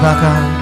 Katakan Ku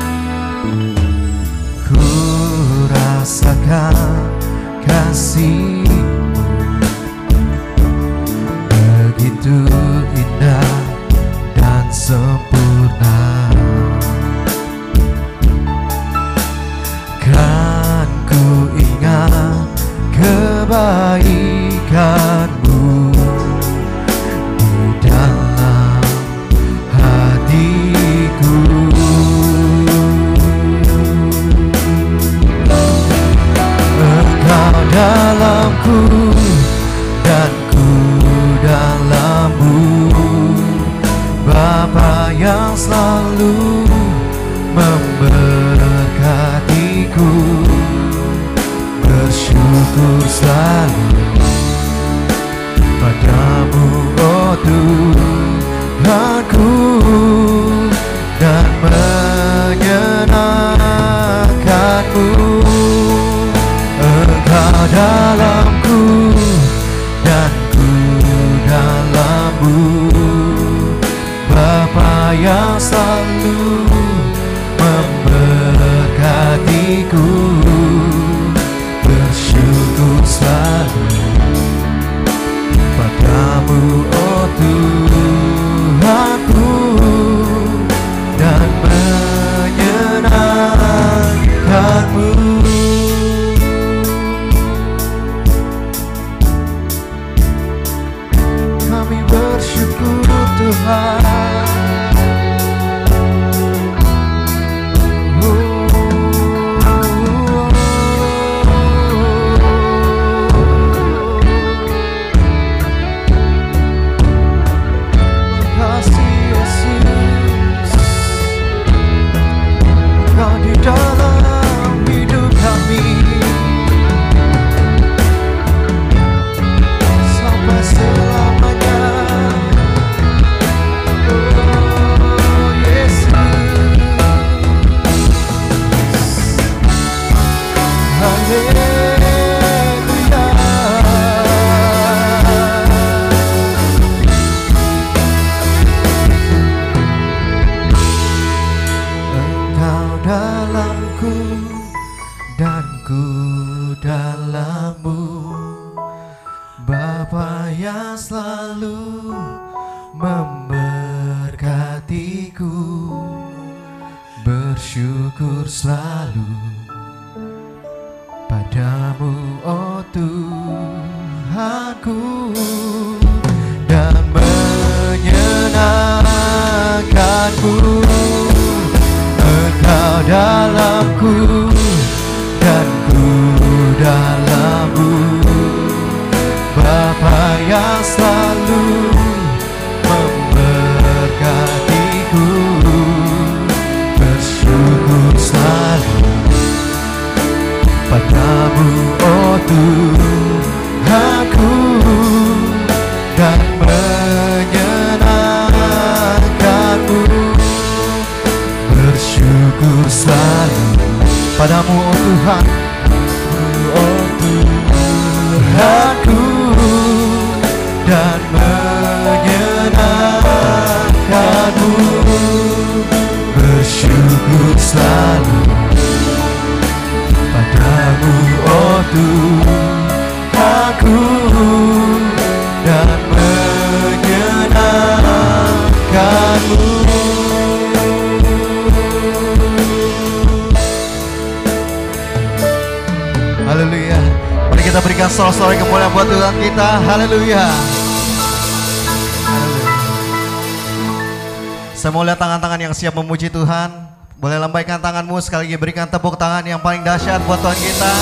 lagi berikan tepuk tangan yang paling dahsyat buat Tuhan kita.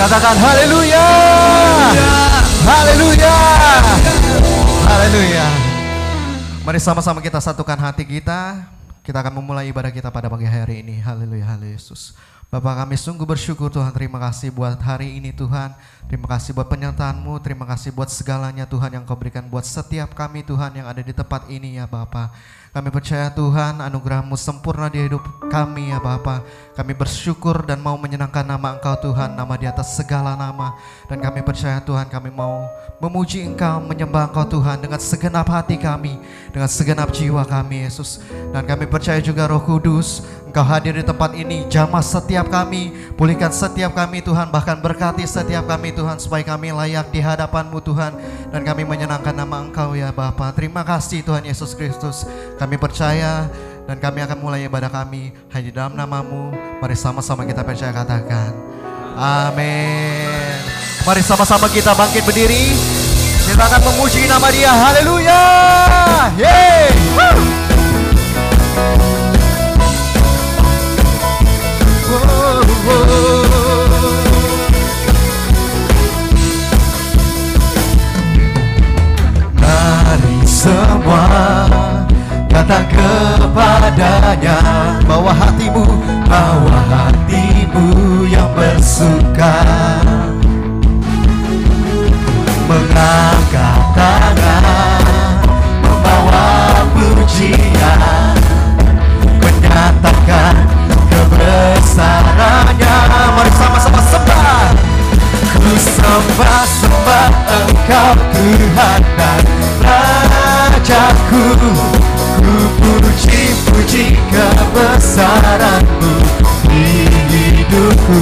Katakan haleluya! Haleluya! Haleluya! Mari sama-sama kita satukan hati kita. Kita akan memulai ibadah kita pada pagi hari ini. Haleluya Haleluya Yesus Bapak kami sungguh bersyukur Tuhan. Terima kasih buat hari ini Tuhan. Terima kasih buat penyertaan-Mu. Terima kasih buat segalanya Tuhan yang kau berikan Buat setiap kami Tuhan yang ada di tempat ini ya Bapak. Kami percaya Tuhan anugerah-Mu sempurna di hidup kami ya Bapak. Kami bersyukur dan mau menyenangkan nama Engkau Tuhan Nama di atas segala nama. Dan kami percaya Tuhan kami mau memuji Engkau Menyembah Engkau Tuhan dengan segenap hati kami Dengan segenap jiwa kami Yesus. Dan kami percaya juga Roh Kudus Engkau hadir di tempat ini, jamah setiap kami, pulihkan setiap kami Tuhan, bahkan berkati setiap kami Tuhan, supaya kami layak di hadapan-Mu Tuhan, dan kami menyenangkan nama Engkau ya Bapa. Terima kasih Tuhan Yesus Kristus, kami percaya dan kami akan mulai ibadah kami hanya dalam namamu. Mari sama-sama kita percaya katakan, Amin. Mari sama-sama kita bangkit berdiri, kita akan memuji nama dia, haleluya. Yeay. Woo. Mari semua datang kepadanya Bawa hatimu, bawa hatimu yang bersuka. Mengangkat tangan, membawa pujian Menyatakan kebesarannya Mari sama-sama sembah Ku sembah sembah engkau Tuhan dan Rajaku. Ku puji puji kebesaranmu di hidupku.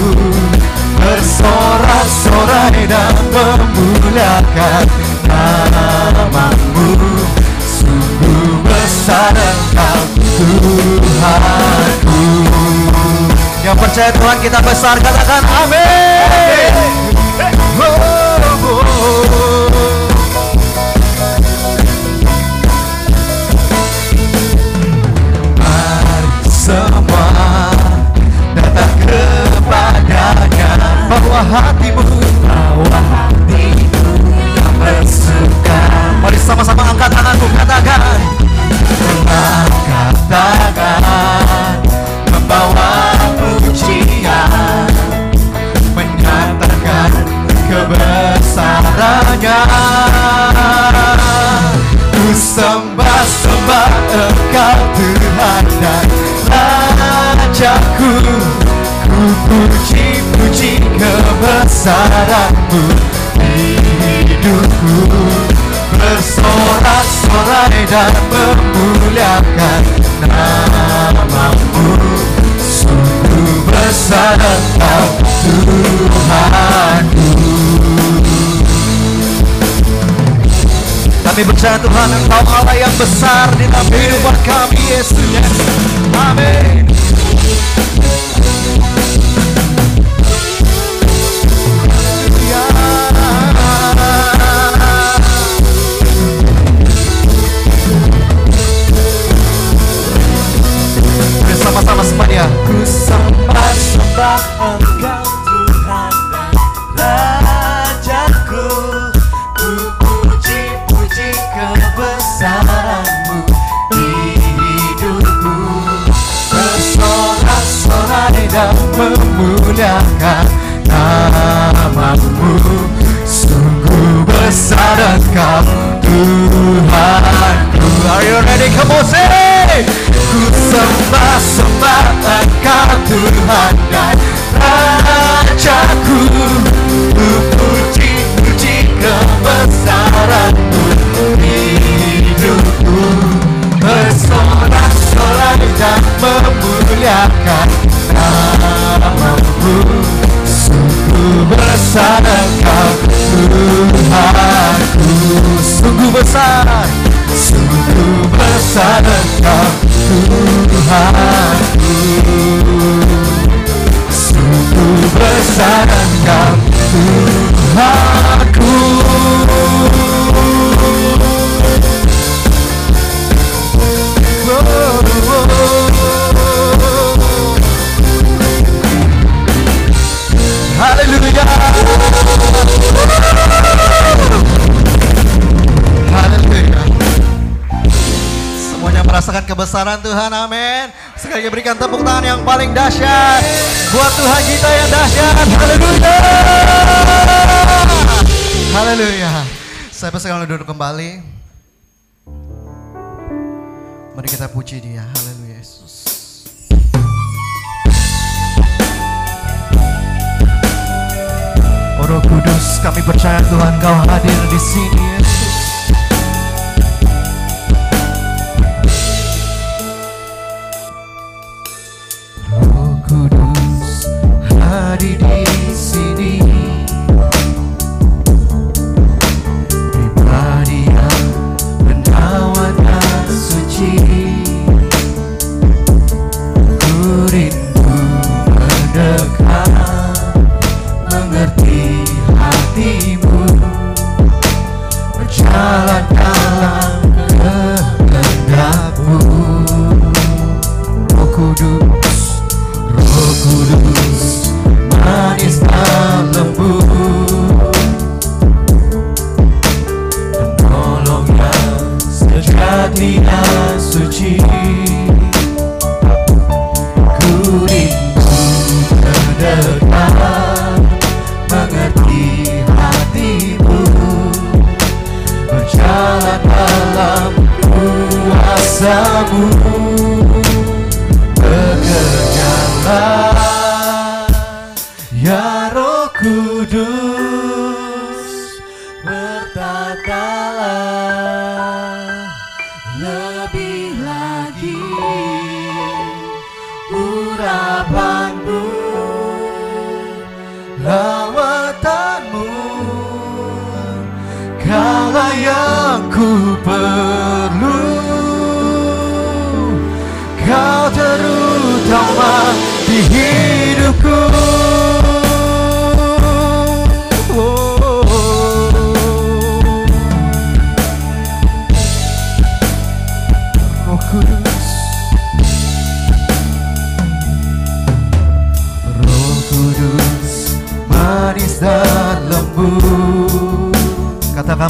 Bersorak-sorai dan memuliakan namamu. Sungguh besar engkau Tuhanku Yang percaya Tuhan kita besar katakan amin. Mari semua datang kepadanya Bawa hatimu Kami percaya Tuhan Engkau Allah yang besar di dalam kehidupan kami Yesus. Amin kebesaran Tuhan, amin. Sekali lagi berikan tepuk tangan yang paling dahsyat buat Tuhan kita yang dahsyat. Haleluya. Haleluya. Saya persilakan duduk kembali. Mari kita puji dia. Haleluya Yesus. Oh Roh Kudus, kami percaya Tuhan Kau hadir di sini hadir di sini.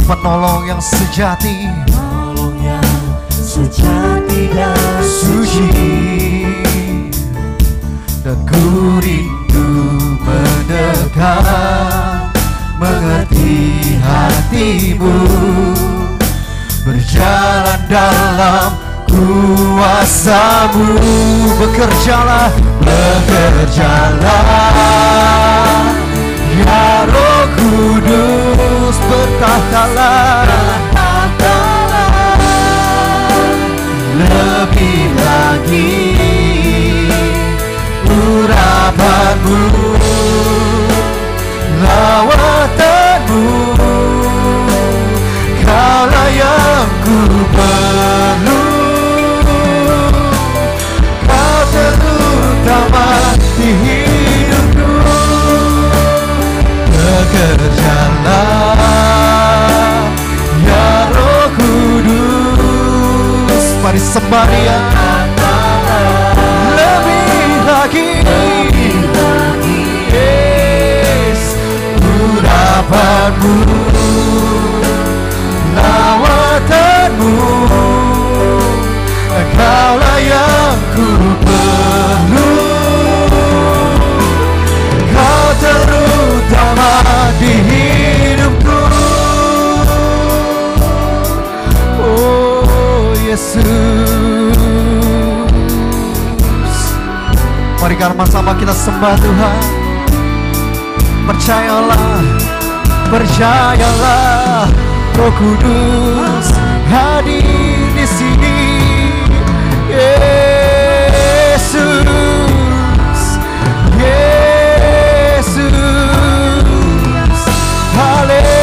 Penolong yang sejati. Penolong yang sejati dan suci. Dan ku rindu mendekat Mengerti hatimu. Berjalan dalam kuasamu Bekerjalah, bekerjalah. Ya roh kudus bertahtalah Lebih lagi urapanmu Lawatanmu Kaulah yang ku perlu sembah Lebih lagi. Yes Urapanmu Lawatanmu Kaulah yang ku perlu Kau terutama di hidupku Yesus. Mari sama-sama kita sembah Tuhan. Percayalah, percayalah Roh Kudus hadir di sini. Yesus, Yesus. Haleluya.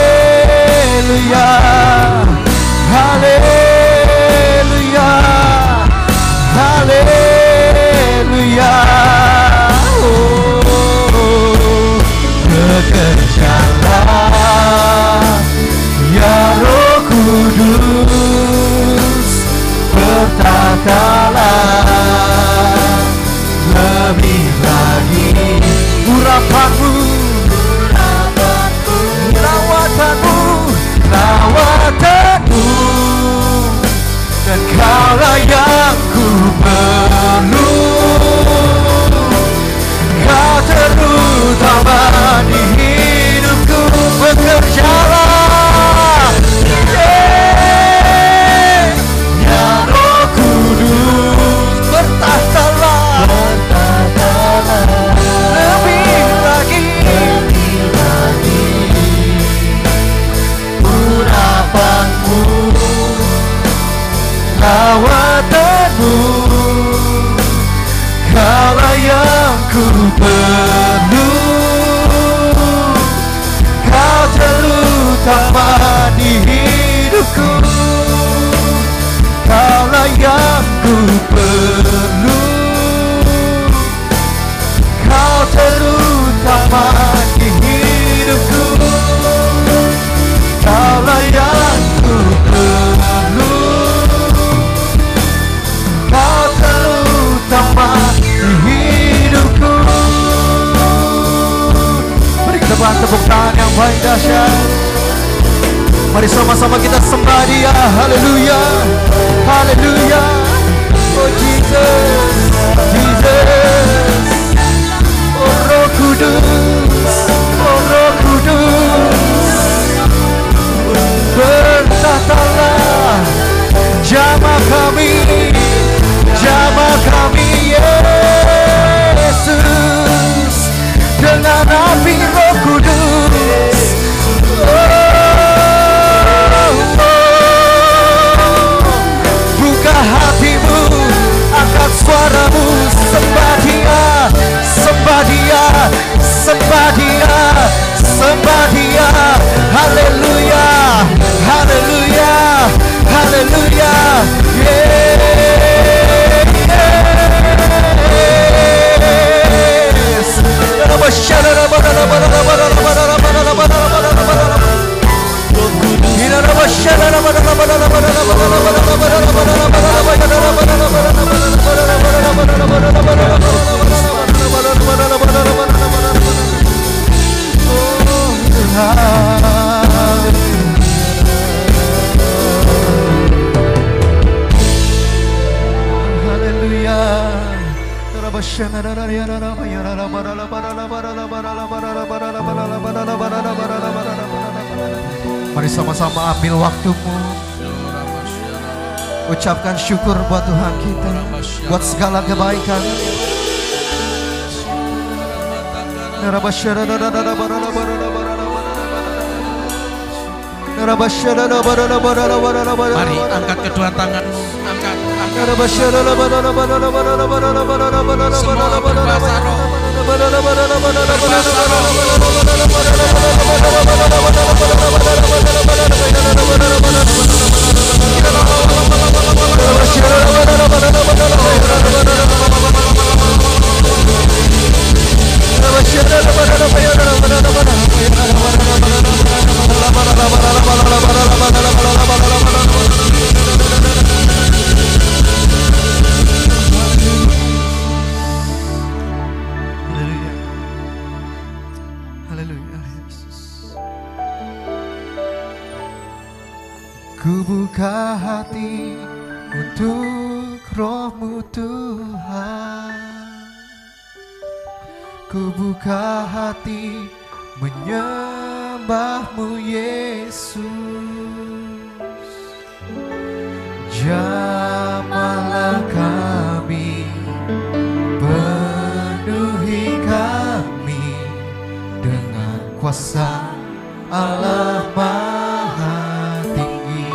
Ucapkan syukur buat Tuhan kita Buat segala kebaikan Mari angkat kedua tanganmu, angkat, angkat. Semua. Haleluya. Haleluya. Yesus. Ku buka hati buka hati menyembahmu Yesus Jamalah kami Penuhi kami dengan kuasa Allah Maha Tinggi.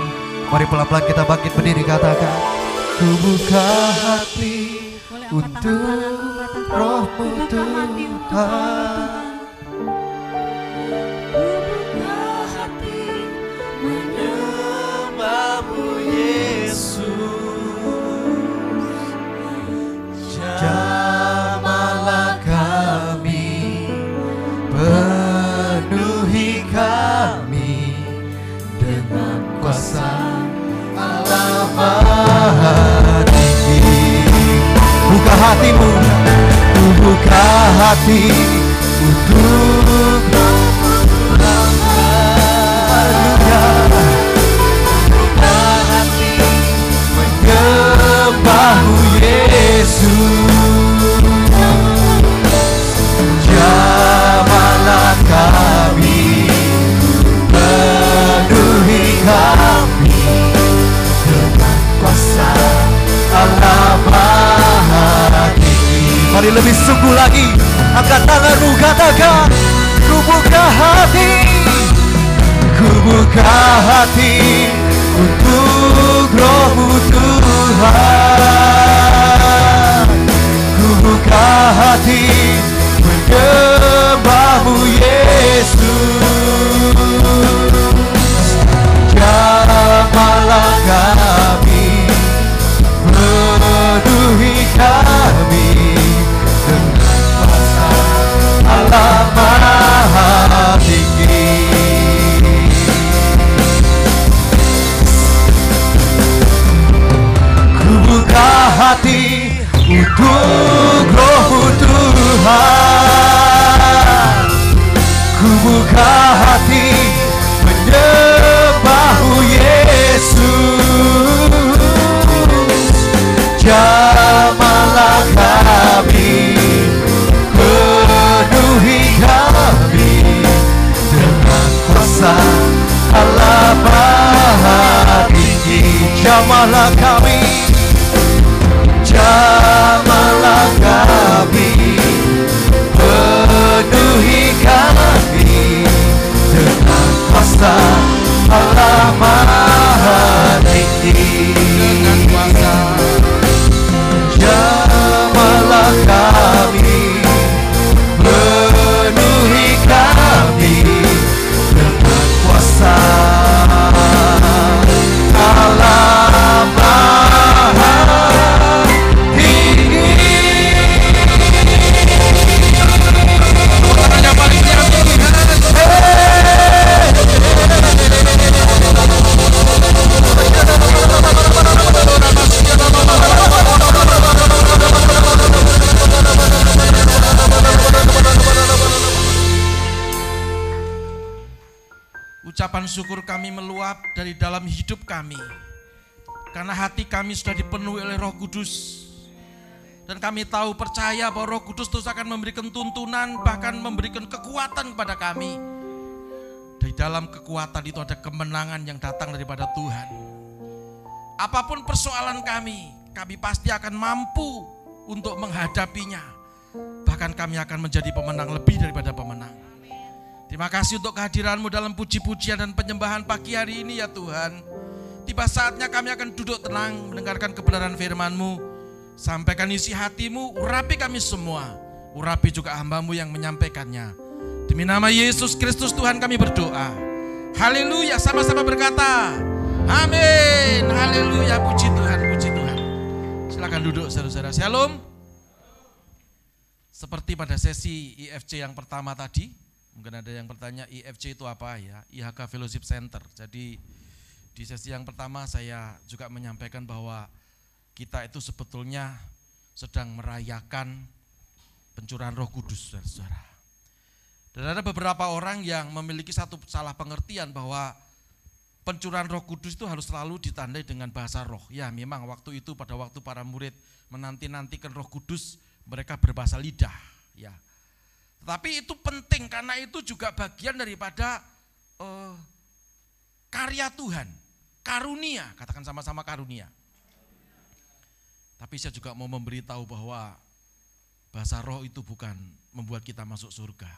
Mari pelan-pelan kita bangkit berdiri katakan, Ku buka hati untuk rohmu Tuhan. Menyembahmu Yesus Jamalah kami Penuhi kami Dengan kuasa Allah Maha Tinggi Buka hatimu buka hati Untuk Mari lebih sungguh lagi Angkat tanganmu katakan Ku buka hati? Ku buka hati untuk rohmu Tuhan? Ku buka hati menyembahmu Yesus Ku buka hati untuk roh Tuhan. Ku buka Kamalaka kami sudah dipenuhi oleh roh kudus. Dan kami tahu percaya bahwa roh kudus terus akan memberikan tuntunan, bahkan memberikan kekuatan kepada kami. Di dalam kekuatan itu ada kemenangan yang datang daripada Tuhan. Apa pun persoalan kami, kami pasti akan mampu untuk menghadapinya. Bahkan kami akan menjadi pemenang lebih daripada pemenang. Terima kasih untuk kehadiranmu dalam puji-pujian dan penyembahan pagi hari ini ya Tuhan. Tiba saatnya kami akan duduk tenang mendengarkan kebenaran firman-Mu. Sampaikan isi hatimu, urapi kami semua. Urapi juga hambamu yang menyampaikannya. Demi nama Yesus Kristus Tuhan kami berdoa. Haleluya, sama-sama berkata. Amin. Haleluya, puji Tuhan, puji Tuhan. Silakan duduk saudara-saudara. Shalom. Seperti pada sesi IFC yang pertama tadi, mungkin ada yang bertanya IFC itu apa ya? IHK Fellowship Center. Jadi di sesi yang pertama saya juga menyampaikan bahwa kita itu sebetulnya sedang merayakan pencurahan Roh Kudus, saudara. Dan ada beberapa orang yang memiliki satu salah pengertian bahwa pencurahan Roh Kudus itu harus selalu ditandai dengan bahasa roh. Ya, memang waktu itu pada waktu para murid menanti-nantikan Roh Kudus, mereka berbahasa lidah, ya. Tetapi itu penting karena itu juga bagian daripada uh, karya Tuhan karunia, katakan sama-sama karunia. Tapi saya juga mau memberitahu bahwa bahasa roh itu bukan membuat kita masuk surga.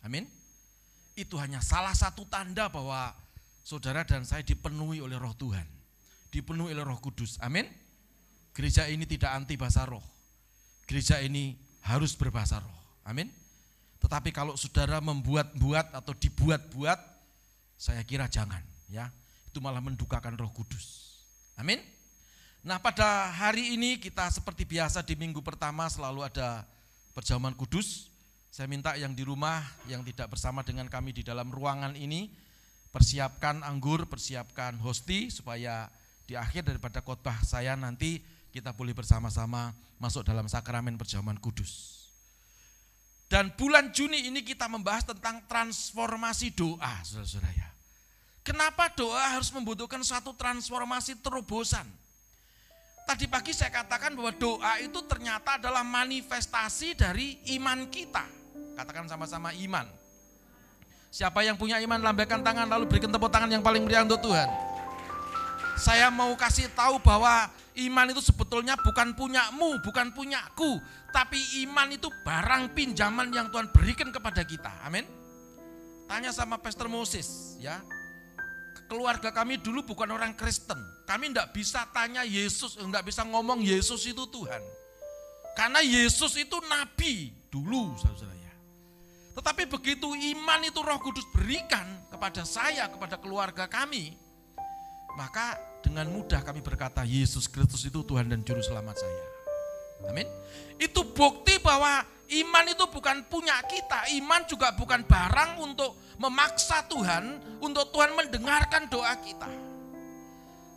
Amin. Itu hanya salah satu tanda bahwa saudara dan saya dipenuhi oleh roh Tuhan. Dipenuhi oleh roh kudus. Amin. Gereja ini tidak anti bahasa roh. Gereja ini harus berbahasa roh. Amin. Tetapi kalau saudara membuat-buat atau dibuat-buat, saya kira jangan. Ya, itu malah mendukakan roh kudus. Amin. Nah pada hari ini kita seperti biasa di minggu pertama selalu ada perjamuan kudus. Saya minta yang di rumah yang tidak bersama dengan kami di dalam ruangan ini persiapkan anggur, persiapkan hosti supaya di akhir daripada khotbah saya nanti kita boleh bersama-sama masuk dalam sakramen perjamuan kudus. Dan bulan Juni ini kita membahas tentang transformasi doa, saudara-saudara ya. Kenapa doa harus membutuhkan suatu transformasi terobosan? Tadi pagi saya katakan bahwa doa itu ternyata adalah manifestasi dari iman kita. Katakan sama-sama iman. Siapa yang punya iman lambaikan tangan lalu berikan tepuk tangan yang paling meriah untuk Tuhan. Saya mau kasih tahu bahwa iman itu sebetulnya bukan punyamu, bukan punyaku, tapi iman itu barang pinjaman yang Tuhan berikan kepada kita. Amin. Tanya sama Pastor Moses, ya keluarga kami dulu bukan orang Kristen. Kami tidak bisa tanya Yesus, tidak bisa ngomong Yesus itu Tuhan. Karena Yesus itu nabi dulu, saudara ya. Tetapi begitu iman itu Roh Kudus berikan kepada saya, kepada keluarga kami, maka dengan mudah kami berkata Yesus Kristus itu Tuhan dan Juru Selamat saya. Amin. Itu bukti bahwa iman itu bukan punya kita, iman juga bukan barang untuk memaksa Tuhan, untuk Tuhan mendengarkan doa kita.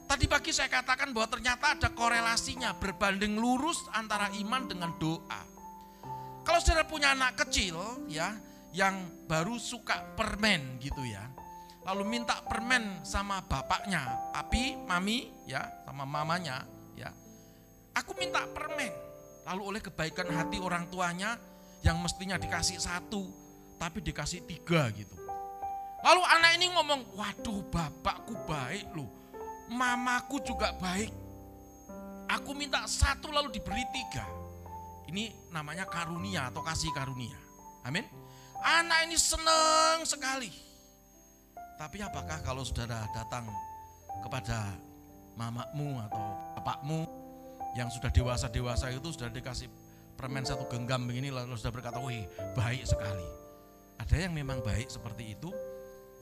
Tadi pagi saya katakan bahwa ternyata ada korelasinya berbanding lurus antara iman dengan doa. Kalau saudara punya anak kecil ya, yang baru suka permen gitu ya. Lalu minta permen sama bapaknya, papi, mami ya, sama mamanya ya. Aku minta permen Lalu oleh kebaikan hati orang tuanya yang mestinya dikasih satu, tapi dikasih tiga gitu. Lalu anak ini ngomong, waduh bapakku baik loh, mamaku juga baik. Aku minta satu lalu diberi tiga. Ini namanya karunia atau kasih karunia. Amin. Anak ini senang sekali. Tapi apakah kalau saudara datang kepada mamamu atau bapakmu yang sudah dewasa-dewasa itu sudah dikasih permen satu genggam begini lalu sudah berkata, wih baik sekali. Ada yang memang baik seperti itu,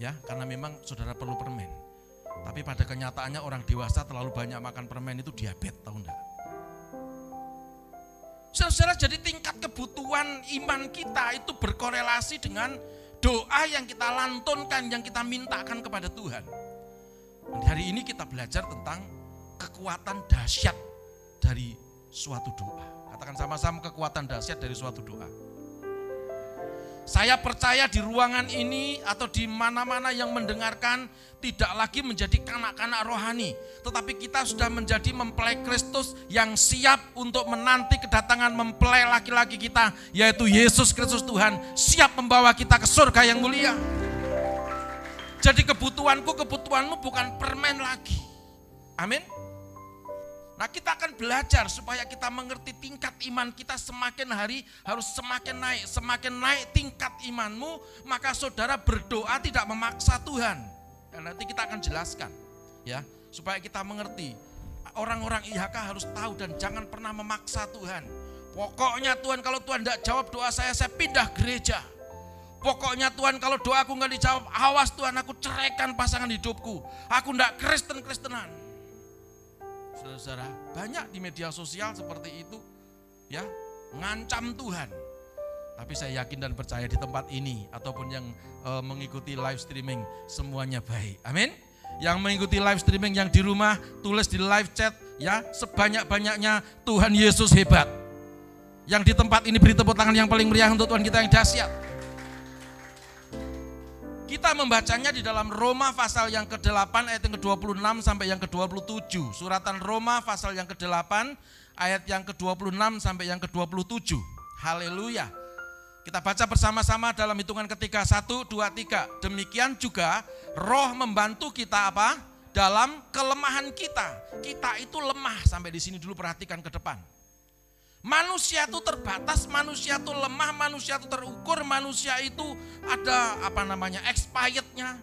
ya karena memang saudara perlu permen. Tapi pada kenyataannya orang dewasa terlalu banyak makan permen itu diabetes, tahu enggak? Saudara, jadi tingkat kebutuhan iman kita itu berkorelasi dengan doa yang kita lantunkan, yang kita mintakan kepada Tuhan. Dan hari ini kita belajar tentang kekuatan dahsyat dari suatu doa. Katakan sama-sama kekuatan dahsyat dari suatu doa. Saya percaya di ruangan ini atau di mana-mana yang mendengarkan tidak lagi menjadi kanak-kanak rohani, tetapi kita sudah menjadi mempelai Kristus yang siap untuk menanti kedatangan mempelai laki-laki kita, yaitu Yesus Kristus Tuhan, siap membawa kita ke surga yang mulia. Jadi kebutuhanku, kebutuhanmu bukan permen lagi. Amin. Nah kita akan belajar supaya kita mengerti tingkat iman kita semakin hari harus semakin naik. Semakin naik tingkat imanmu maka saudara berdoa tidak memaksa Tuhan. Dan nanti kita akan jelaskan ya supaya kita mengerti. Orang-orang IHK harus tahu dan jangan pernah memaksa Tuhan. Pokoknya Tuhan kalau Tuhan tidak jawab doa saya, saya pindah gereja. Pokoknya Tuhan kalau doaku nggak dijawab, awas Tuhan aku ceraikan pasangan hidupku. Aku tidak Kristen-Kristenan saudara-saudara, banyak di media sosial seperti itu ya, ngancam Tuhan. Tapi saya yakin dan percaya di tempat ini ataupun yang e, mengikuti live streaming semuanya baik. Amin. Yang mengikuti live streaming yang di rumah tulis di live chat ya, sebanyak-banyaknya Tuhan Yesus hebat. Yang di tempat ini beri tepuk tangan yang paling meriah untuk Tuhan kita yang dahsyat. Kita membacanya di dalam Roma pasal yang ke-8 ayat yang ke-26 sampai yang ke-27. Suratan Roma pasal yang ke-8 ayat yang ke-26 sampai yang ke-27. Haleluya. Kita baca bersama-sama dalam hitungan ketiga. Satu, dua, tiga. Demikian juga roh membantu kita apa? Dalam kelemahan kita. Kita itu lemah. Sampai di sini dulu perhatikan ke depan. Manusia itu terbatas, manusia itu lemah, manusia itu terukur, manusia itu ada apa namanya expirednya.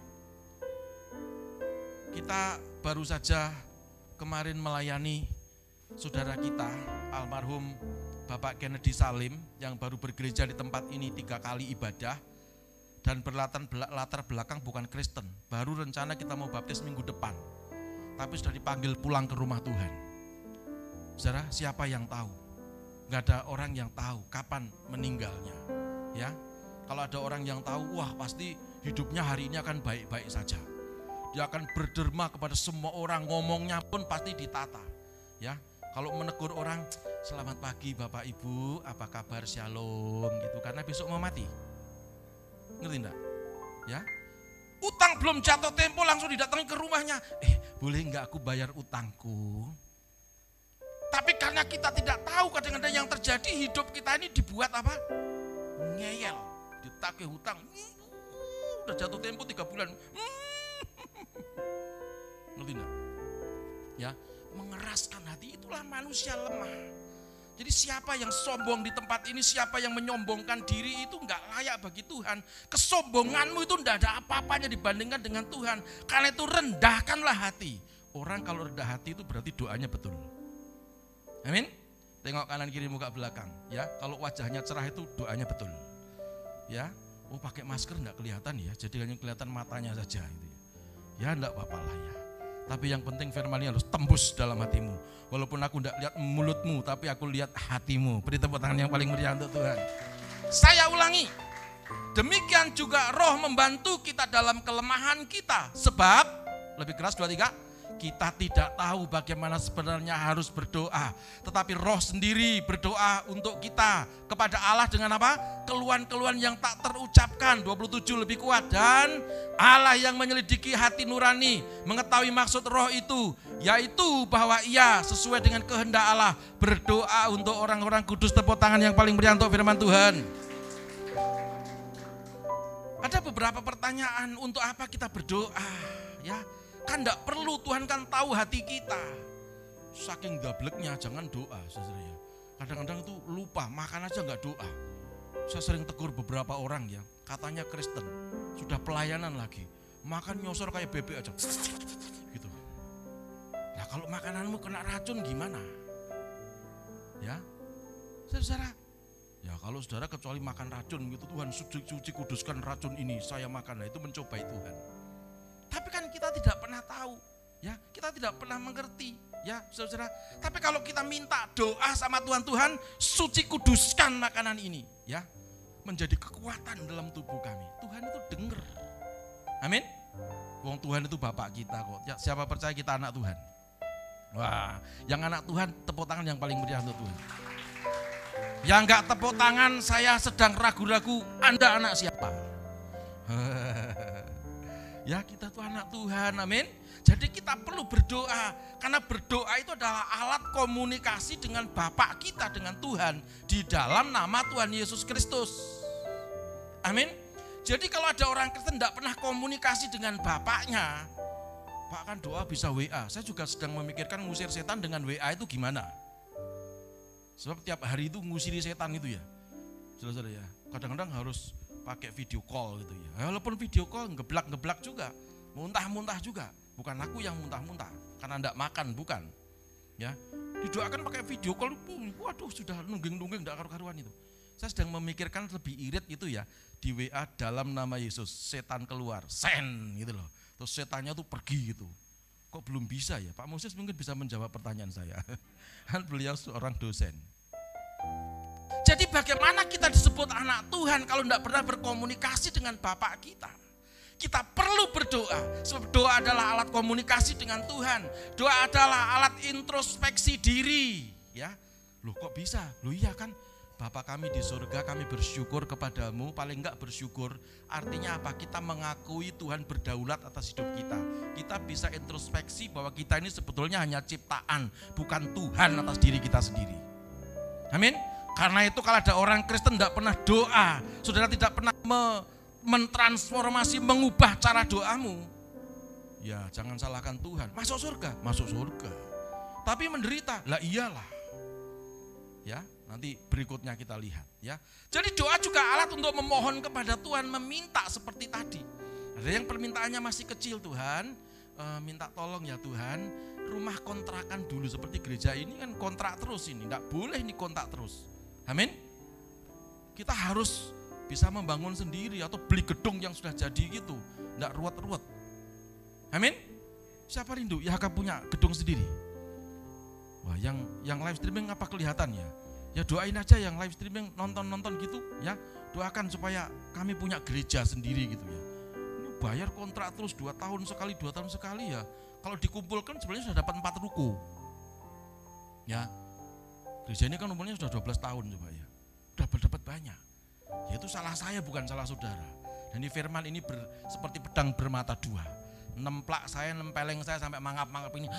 Kita baru saja kemarin melayani saudara kita almarhum Bapak Kennedy Salim yang baru bergereja di tempat ini tiga kali ibadah dan berlatar, latar belakang bukan Kristen. Baru rencana kita mau baptis minggu depan, tapi sudah dipanggil pulang ke rumah Tuhan. Saudara, siapa yang tahu? Nggak ada orang yang tahu kapan meninggalnya. Ya, kalau ada orang yang tahu, wah pasti hidupnya hari ini akan baik-baik saja. Dia akan berderma kepada semua orang, ngomongnya pun pasti ditata. Ya, kalau menegur orang, selamat pagi Bapak Ibu, apa kabar Shalom gitu, karena besok mau mati. Ngerti enggak? Ya, utang belum jatuh tempo langsung didatangi ke rumahnya. Eh, boleh enggak aku bayar utangku? Tapi karena kita tidak tahu kadang-kadang yang terjadi hidup kita ini dibuat apa? Ngeyel, ditagih hutang. Udah jatuh tempo tiga bulan. Ngerti enggak? Ya, mengeraskan hati itulah manusia lemah. Jadi siapa yang sombong di tempat ini, siapa yang menyombongkan diri itu enggak layak bagi Tuhan. Kesombonganmu itu enggak ada apa-apanya dibandingkan dengan Tuhan. Karena itu rendahkanlah hati. Orang kalau rendah hati itu berarti doanya betul. Amin. Tengok kanan kiri muka belakang, ya. Kalau wajahnya cerah itu doanya betul. Ya. Oh, pakai masker enggak kelihatan ya. Jadi hanya kelihatan matanya saja gitu ya. Ya enggak apa-apa lah ya. Tapi yang penting firman ini harus tembus dalam hatimu. Walaupun aku enggak lihat mulutmu, tapi aku lihat hatimu. Beri tepuk tangan yang paling meriah untuk Tuhan. Saya ulangi. Demikian juga roh membantu kita dalam kelemahan kita. Sebab, lebih keras dua tiga, kita tidak tahu bagaimana sebenarnya harus berdoa. Tetapi roh sendiri berdoa untuk kita kepada Allah dengan apa? Keluhan-keluhan yang tak terucapkan. 27 lebih kuat. Dan Allah yang menyelidiki hati nurani. Mengetahui maksud roh itu. Yaitu bahwa ia sesuai dengan kehendak Allah. Berdoa untuk orang-orang kudus tepuk tangan yang paling meriah untuk firman Tuhan. Ada beberapa pertanyaan untuk apa kita berdoa, ya. Kan tidak perlu Tuhan kan tahu hati kita. Saking gableknya jangan doa saudara ya. Kadang-kadang itu lupa makan aja nggak doa. Saya sering tegur beberapa orang ya, katanya Kristen, sudah pelayanan lagi, makan nyosor kayak bebek aja, gitu. Nah kalau makananmu kena racun gimana? Ya, saudara, ya kalau saudara kecuali makan racun gitu Tuhan suci, suci kuduskan racun ini saya makan, nah itu mencobai Tuhan. Tapi kan kita tidak pernah tahu, ya kita tidak pernah mengerti, ya saudara. Tapi kalau kita minta doa sama Tuhan Tuhan, suci kuduskan makanan ini, ya menjadi kekuatan dalam tubuh kami. Tuhan itu dengar, amin. Wong Tuhan itu Bapak kita kok. Ya, siapa percaya kita anak Tuhan? Wah, yang anak Tuhan tepuk tangan yang paling meriah untuk Tuhan. Yang enggak tepuk tangan saya sedang ragu-ragu, Anda anak siapa? Ya kita tuh anak Tuhan, amin. Jadi kita perlu berdoa, karena berdoa itu adalah alat komunikasi dengan Bapak kita, dengan Tuhan, di dalam nama Tuhan Yesus Kristus. Amin. Jadi kalau ada orang Kristen tidak pernah komunikasi dengan Bapaknya, bahkan doa bisa WA. Saya juga sedang memikirkan ngusir setan dengan WA itu gimana. Sebab tiap hari itu ngusiri setan itu ya. Saudara ya. Kadang-kadang harus pakai video call gitu ya. Walaupun video call ngeblak-ngeblak juga, muntah-muntah juga. Bukan aku yang muntah-muntah, karena tidak makan, bukan. Ya, didoakan pakai video call, waduh sudah nungging-nungging tidak karu-karuan itu. Saya sedang memikirkan lebih irit itu ya, di WA dalam nama Yesus, setan keluar, sen gitu loh. Terus setannya tuh pergi gitu. Kok belum bisa ya? Pak Moses mungkin bisa menjawab pertanyaan saya. Kan beliau seorang dosen. Jadi bagaimana kita disebut anak Tuhan kalau tidak pernah berkomunikasi dengan Bapak kita? Kita perlu berdoa, sebab doa adalah alat komunikasi dengan Tuhan. Doa adalah alat introspeksi diri. Ya, loh kok bisa? Loh iya kan, Bapak kami di surga, kami bersyukur kepadamu, paling enggak bersyukur. Artinya apa? Kita mengakui Tuhan berdaulat atas hidup kita. Kita bisa introspeksi bahwa kita ini sebetulnya hanya ciptaan, bukan Tuhan atas diri kita sendiri. Amin. Karena itu kalau ada orang Kristen tidak pernah doa, saudara tidak pernah me mentransformasi, mengubah cara doamu. Ya jangan salahkan Tuhan. Masuk surga, masuk surga. Tapi menderita, lah iyalah. Ya, Nanti berikutnya kita lihat ya. Jadi doa juga alat untuk memohon kepada Tuhan, meminta seperti tadi. Ada yang permintaannya masih kecil Tuhan, e, minta tolong ya Tuhan, rumah kontrakan dulu seperti gereja ini kan kontrak terus ini, tidak boleh ini kontrak terus. Amin. Kita harus bisa membangun sendiri atau beli gedung yang sudah jadi gitu, tidak ruwet-ruwet. Amin. Siapa rindu? Ya akan punya gedung sendiri. Wah, yang yang live streaming apa kelihatan ya? Doain aja yang live streaming nonton-nonton gitu ya. Doakan supaya kami punya gereja sendiri gitu ya. Ini bayar kontrak terus dua tahun sekali, dua tahun sekali ya. Kalau dikumpulkan sebenarnya sudah dapat empat ruko. Ya. Gereja ini kan umurnya sudah 12 tahun coba ya. Dapat dapat banyak. Ya itu salah saya bukan salah saudara. Dan di firman ini ber, seperti pedang bermata dua. Nemplak saya, nempeleng saya sampai mangap-mangap ini.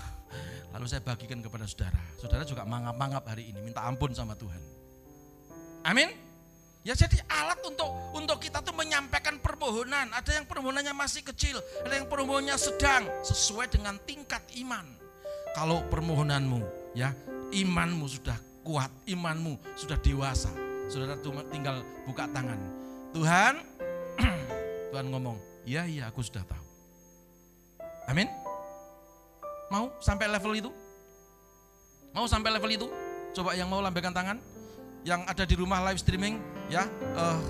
Lalu saya bagikan kepada saudara. Saudara juga mangap-mangap hari ini, minta ampun sama Tuhan. Amin. Ya jadi alat untuk untuk kita tuh menyampaikan permohonan. Ada yang permohonannya masih kecil, ada yang permohonannya sedang sesuai dengan tingkat iman. Kalau permohonanmu ya, imanmu sudah kuat, imanmu sudah dewasa. Saudara cuma tinggal buka tangan. Tuhan, Tuhan ngomong, iya iya aku sudah tahu. Amin. Mau sampai level itu? Mau sampai level itu? Coba yang mau lambaikan tangan. Yang ada di rumah live streaming, ya uh,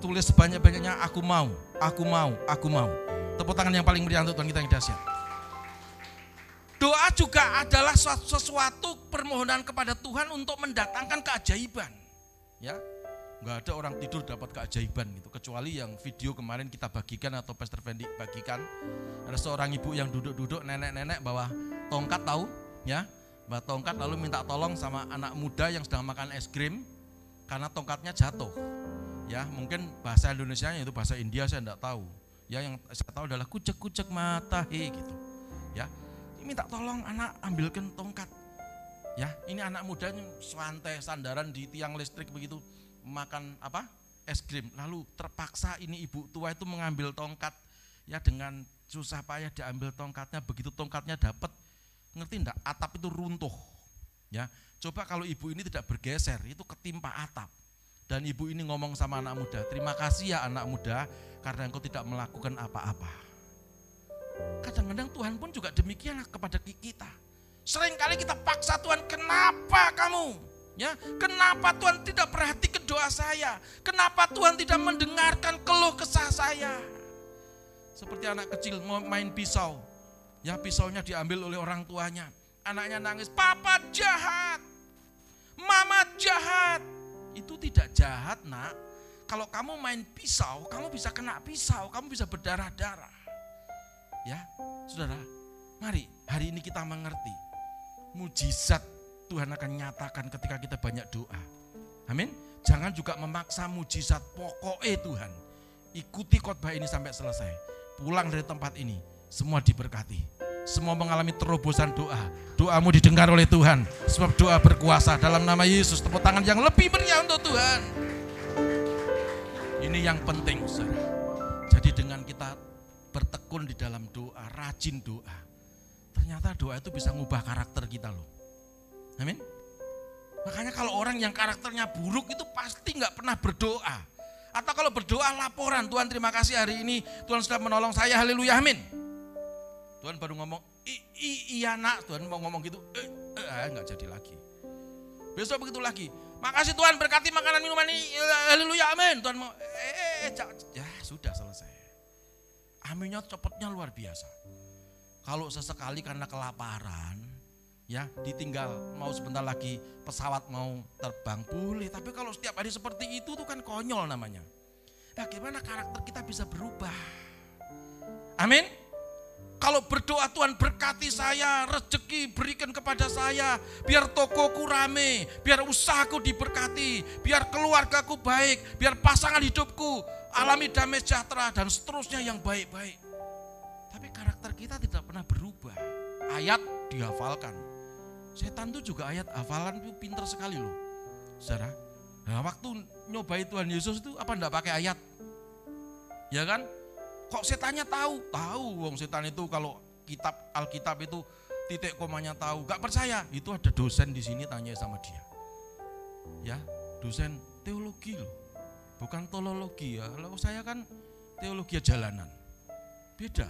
tulis sebanyak-banyaknya aku mau, aku mau, aku mau. Tepuk tangan yang paling meriah untuk Tuhan kita yang dahsyat. Doa juga adalah sesuatu permohonan kepada Tuhan untuk mendatangkan keajaiban. Ya, nggak ada orang tidur dapat keajaiban gitu. Kecuali yang video kemarin kita bagikan atau Pastor Fendi bagikan. Ada seorang ibu yang duduk-duduk nenek-nenek bawah tongkat tahu ya. Bawa tongkat lalu minta tolong sama anak muda yang sedang makan es krim karena tongkatnya jatuh. Ya mungkin bahasa Indonesia itu bahasa India saya tidak tahu. Ya yang saya tahu adalah kucek-kucek mata he gitu. Ya minta tolong anak ambilkan tongkat. Ya ini anak muda santai sandaran di tiang listrik begitu makan apa? Es krim. Lalu terpaksa ini ibu tua itu mengambil tongkat. Ya dengan susah payah diambil tongkatnya begitu tongkatnya dapat ngerti enggak atap itu runtuh. Ya coba kalau ibu ini tidak bergeser itu ketimpa atap. Dan ibu ini ngomong sama anak muda terima kasih ya anak muda karena engkau tidak melakukan apa-apa kadang-kadang Tuhan pun juga demikian kepada kita sering kali kita paksa Tuhan kenapa kamu Ya, kenapa Tuhan tidak perhati ke doa saya? Kenapa Tuhan tidak mendengarkan keluh kesah saya? Seperti anak kecil mau main pisau. Ya, pisaunya diambil oleh orang tuanya. Anaknya nangis, "Papa jahat. Mama jahat." Itu tidak jahat, Nak. Kalau kamu main pisau, kamu bisa kena pisau, kamu bisa berdarah-darah. Ya, Saudara, mari hari ini kita mengerti mujizat Tuhan akan nyatakan ketika kita banyak doa. Amin. Jangan juga memaksa mujizat pokoknya Tuhan. Ikuti khotbah ini sampai selesai. Pulang dari tempat ini, semua diberkati. Semua mengalami terobosan doa. Doamu didengar oleh Tuhan. Sebab doa berkuasa dalam nama Yesus. Tepuk tangan yang lebih meriah untuk Tuhan. Ini yang penting, saudara. Jadi dengan bertekun di dalam doa, rajin doa. Ternyata doa itu bisa mengubah karakter kita loh. Amin. Makanya kalau orang yang karakternya buruk itu pasti nggak pernah berdoa. Atau kalau berdoa laporan, Tuhan terima kasih hari ini Tuhan sudah menolong saya, haleluya, amin. Tuhan baru ngomong, I, i, iya nak, Tuhan mau ngomong gitu, eh, eh, nggak jadi lagi. Besok begitu lagi, makasih Tuhan berkati makanan minuman ini, haleluya, amin. Tuhan mau, eh, eh, ya sudah selesai. Aminnya cepatnya luar biasa. Kalau sesekali karena kelaparan, ya ditinggal mau sebentar lagi pesawat mau terbang boleh. Tapi kalau setiap hari seperti itu tuh kan konyol namanya. Bagaimana karakter kita bisa berubah? Amin. Kalau berdoa Tuhan berkati saya, rezeki berikan kepada saya, biar tokoku rame, biar usahaku diberkati, biar keluargaku baik, biar pasangan hidupku alami damai sejahtera dan seterusnya yang baik-baik. Tapi karakter kita tidak pernah berubah. Ayat dihafalkan. Setan itu juga ayat hafalan itu pinter sekali loh. Saudara, nah waktu nyobai Tuhan Yesus itu apa enggak pakai ayat? Ya kan? Kok setannya tahu? Tahu wong setan itu kalau kitab Alkitab itu titik komanya tahu. Gak percaya. Itu ada dosen di sini tanya sama dia. Ya, dosen teologi loh. Bukan teologi ya. Kalau saya kan teologi jalanan. Beda.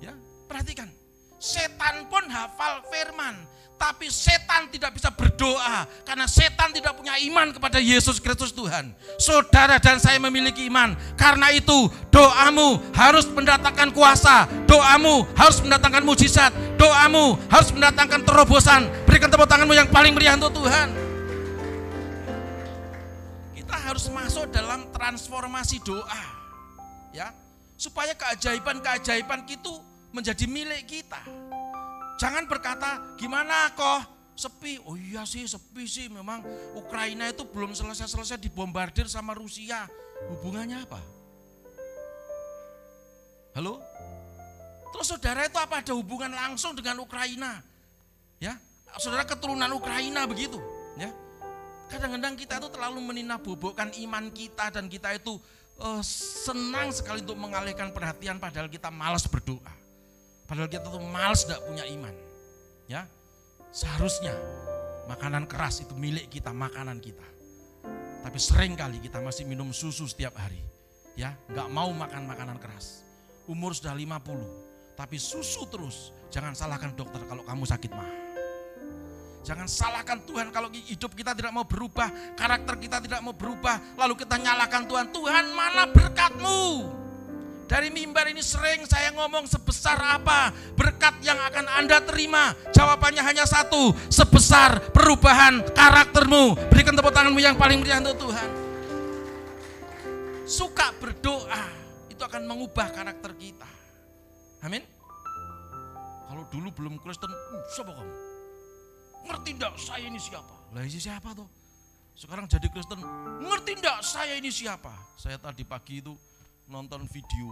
Ya, perhatikan. Setan pun hafal firman, tapi setan tidak bisa berdoa karena setan tidak punya iman kepada Yesus Kristus Tuhan. Saudara dan saya memiliki iman. Karena itu, doamu harus mendatangkan kuasa, doamu harus mendatangkan mujizat, doamu harus mendatangkan terobosan. Berikan tepuk tanganmu yang paling meriah untuk Tuhan. Harus masuk dalam transformasi doa. Ya, supaya keajaiban-keajaiban itu menjadi milik kita. Jangan berkata, gimana kok sepi? Oh iya sih sepi sih memang Ukraina itu belum selesai-selesai dibombardir sama Rusia. Hubungannya apa? Halo? Terus saudara itu apa ada hubungan langsung dengan Ukraina? Ya, saudara keturunan Ukraina begitu, ya. Kadang-kadang kita itu terlalu meninabobokkan iman kita dan kita itu uh, senang sekali untuk mengalihkan perhatian padahal kita malas berdoa. Padahal kita tuh males tidak punya iman. Ya, seharusnya makanan keras itu milik kita, makanan kita. Tapi sering kali kita masih minum susu setiap hari. Ya, nggak mau makan makanan keras. Umur sudah 50, tapi susu terus. Jangan salahkan dokter kalau kamu sakit mah. Jangan salahkan Tuhan kalau hidup kita tidak mau berubah, karakter kita tidak mau berubah, lalu kita nyalakan Tuhan. Tuhan mana berkatmu? Dari mimbar ini sering saya ngomong sebesar apa berkat yang akan Anda terima. Jawabannya hanya satu, sebesar perubahan karaktermu. Berikan tepuk tanganmu yang paling meriah untuk Tuhan. Suka berdoa, itu akan mengubah karakter kita. Amin. Kalau dulu belum Kristen, uh, siapa? Ngerti enggak saya ini siapa? Lah ini siapa tuh? Sekarang jadi Kristen, ngerti enggak saya ini siapa? Saya tadi pagi itu nonton video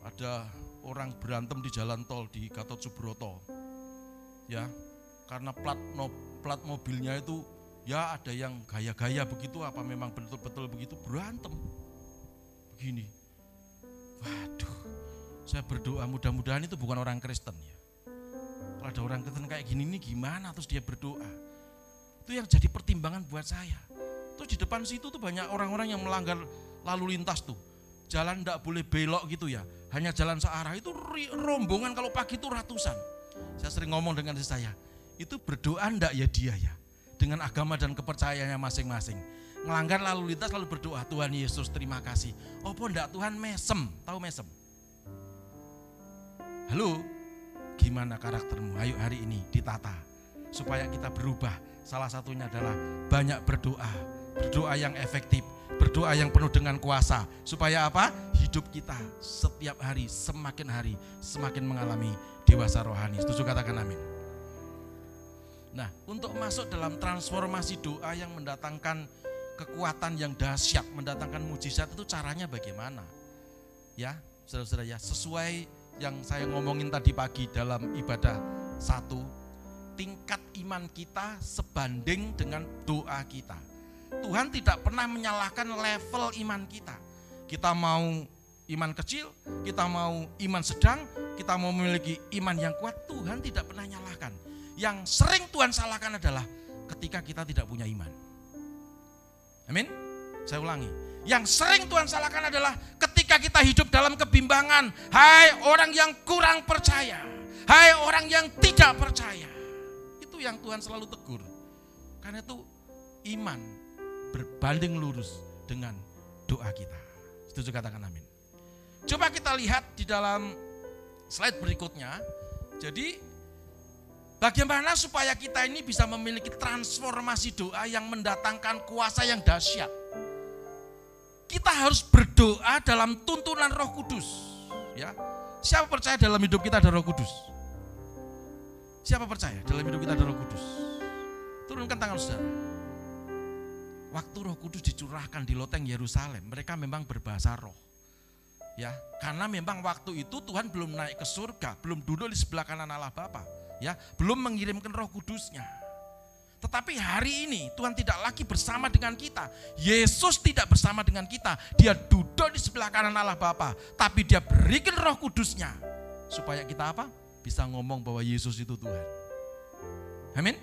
ada orang berantem di jalan tol di Gatot Subroto. Ya, karena plat no, plat mobilnya itu ya ada yang gaya-gaya begitu apa memang betul-betul begitu berantem. Begini. Waduh. Saya berdoa mudah-mudahan itu bukan orang Kristen ya. Kalau ada orang Kristen kayak gini ini gimana terus dia berdoa. Itu yang jadi pertimbangan buat saya. Terus di depan situ tuh banyak orang-orang yang melanggar lalu lintas tuh jalan tidak boleh belok gitu ya. Hanya jalan searah itu rombongan kalau pagi itu ratusan. Saya sering ngomong dengan istri saya, itu berdoa ndak ya dia ya. Dengan agama dan kepercayaannya masing-masing. Ngelanggar lalu lintas lalu berdoa, Tuhan Yesus terima kasih. Oh pun ndak Tuhan mesem, tahu mesem? Halo, gimana karaktermu? Ayo hari ini ditata. Supaya kita berubah. Salah satunya adalah banyak berdoa. Berdoa yang efektif berdoa yang penuh dengan kuasa supaya apa? Hidup kita setiap hari semakin hari semakin mengalami dewasa rohani. Setuju katakan amin. Nah, untuk masuk dalam transformasi doa yang mendatangkan kekuatan yang dahsyat mendatangkan mujizat itu caranya bagaimana? Ya, saudara-saudara ya, sesuai yang saya ngomongin tadi pagi dalam ibadah satu, tingkat iman kita sebanding dengan doa kita. Tuhan tidak pernah menyalahkan level iman kita. Kita mau iman kecil, kita mau iman sedang, kita mau memiliki iman yang kuat, Tuhan tidak pernah nyalahkan. Yang sering Tuhan salahkan adalah ketika kita tidak punya iman. Amin. Saya ulangi. Yang sering Tuhan salahkan adalah ketika kita hidup dalam kebimbangan. Hai orang yang kurang percaya. Hai orang yang tidak percaya. Itu yang Tuhan selalu tegur. Karena itu iman berbanding lurus dengan doa kita. Setuju katakan amin. Coba kita lihat di dalam slide berikutnya. Jadi Bagaimana supaya kita ini bisa memiliki transformasi doa yang mendatangkan kuasa yang dahsyat? Kita harus berdoa dalam tuntunan Roh Kudus, ya. Siapa percaya dalam hidup kita ada Roh Kudus? Siapa percaya dalam hidup kita ada Roh Kudus? Turunkan tangan Saudara. Waktu Roh Kudus dicurahkan di loteng Yerusalem, mereka memang berbahasa roh. Ya, karena memang waktu itu Tuhan belum naik ke surga, belum duduk di sebelah kanan Allah Bapa ya belum mengirimkan Roh Kudusnya. Tetapi hari ini Tuhan tidak lagi bersama dengan kita. Yesus tidak bersama dengan kita. Dia duduk di sebelah kanan Allah Bapa, tapi dia berikan Roh Kudusnya supaya kita apa? Bisa ngomong bahwa Yesus itu Tuhan. Amin.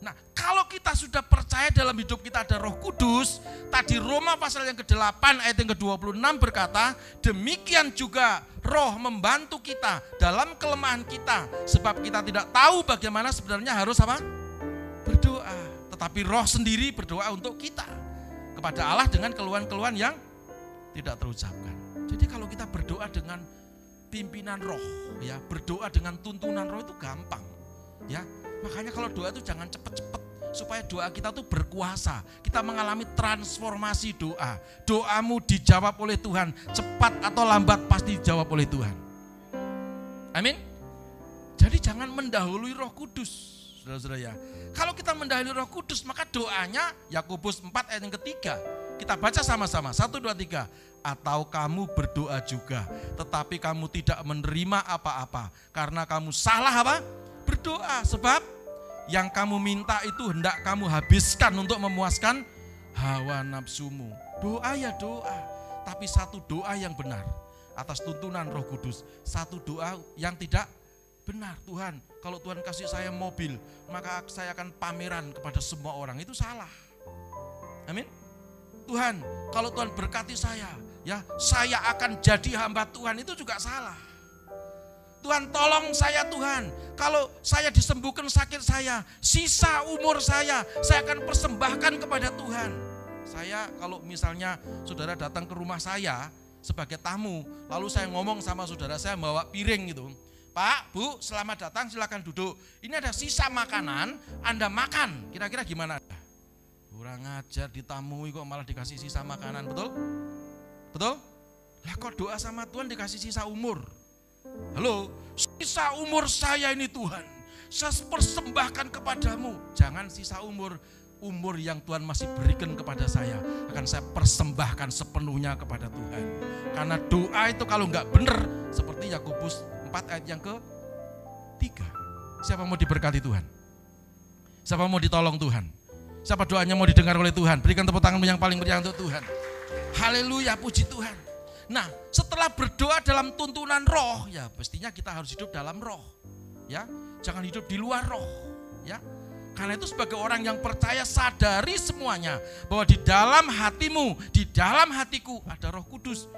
Nah, kalau kita sudah percaya dalam hidup kita ada Roh Kudus, tadi Roma pasal yang ke-8 ayat yang ke-26 berkata, demikian juga Roh membantu kita dalam kelemahan kita, sebab kita tidak tahu bagaimana sebenarnya harus apa? Tetapi Roh sendiri berdoa untuk kita kepada Allah dengan keluhan-keluhan yang tidak terucapkan. Jadi kalau kita berdoa dengan pimpinan Roh, ya, berdoa dengan tuntunan Roh itu gampang, ya Makanya kalau doa itu jangan cepet-cepet supaya doa kita tuh berkuasa. Kita mengalami transformasi doa. Doamu dijawab oleh Tuhan, cepat atau lambat pasti dijawab oleh Tuhan. Amin. Jadi jangan mendahului Roh Kudus. Saudara-saudara ya. Kalau kita mendahului Roh Kudus, maka doanya Yakobus 4 ayat yang ketiga. Kita baca sama-sama. Satu, dua, tiga. Atau kamu berdoa juga, tetapi kamu tidak menerima apa-apa. Karena kamu salah apa? berdoa sebab yang kamu minta itu hendak kamu habiskan untuk memuaskan hawa nafsumu. Doa ya doa, tapi satu doa yang benar atas tuntunan Roh Kudus. Satu doa yang tidak benar. Tuhan, kalau Tuhan kasih saya mobil, maka saya akan pameran kepada semua orang. Itu salah. Amin. Tuhan, kalau Tuhan berkati saya, ya, saya akan jadi hamba Tuhan. Itu juga salah. Tuhan tolong saya Tuhan. Kalau saya disembuhkan sakit saya, sisa umur saya, saya akan persembahkan kepada Tuhan. Saya kalau misalnya saudara datang ke rumah saya sebagai tamu, lalu saya ngomong sama saudara saya bawa piring gitu. Pak, Bu, selamat datang, silakan duduk. Ini ada sisa makanan, Anda makan. Kira-kira gimana? Kurang ajar ditamui kok malah dikasih sisa makanan, betul? Betul? Lah kok doa sama Tuhan dikasih sisa umur? Halo, sisa umur saya ini Tuhan, saya persembahkan kepadamu. Jangan sisa umur, umur yang Tuhan masih berikan kepada saya akan saya persembahkan sepenuhnya kepada Tuhan. Karena doa itu kalau nggak benar seperti Yakobus 4 ayat yang ke 3. Siapa mau diberkati Tuhan? Siapa mau ditolong Tuhan? Siapa doanya mau didengar oleh Tuhan? Berikan tepuk tanganmu yang paling meriah untuk Tuhan. Haleluya, puji Tuhan. Nah, setelah berdoa dalam tuntunan roh, ya pastinya kita harus hidup dalam roh. Ya, jangan hidup di luar roh, ya. Karena itu sebagai orang yang percaya sadari semuanya bahwa di dalam hatimu, di dalam hatiku ada Roh Kudus.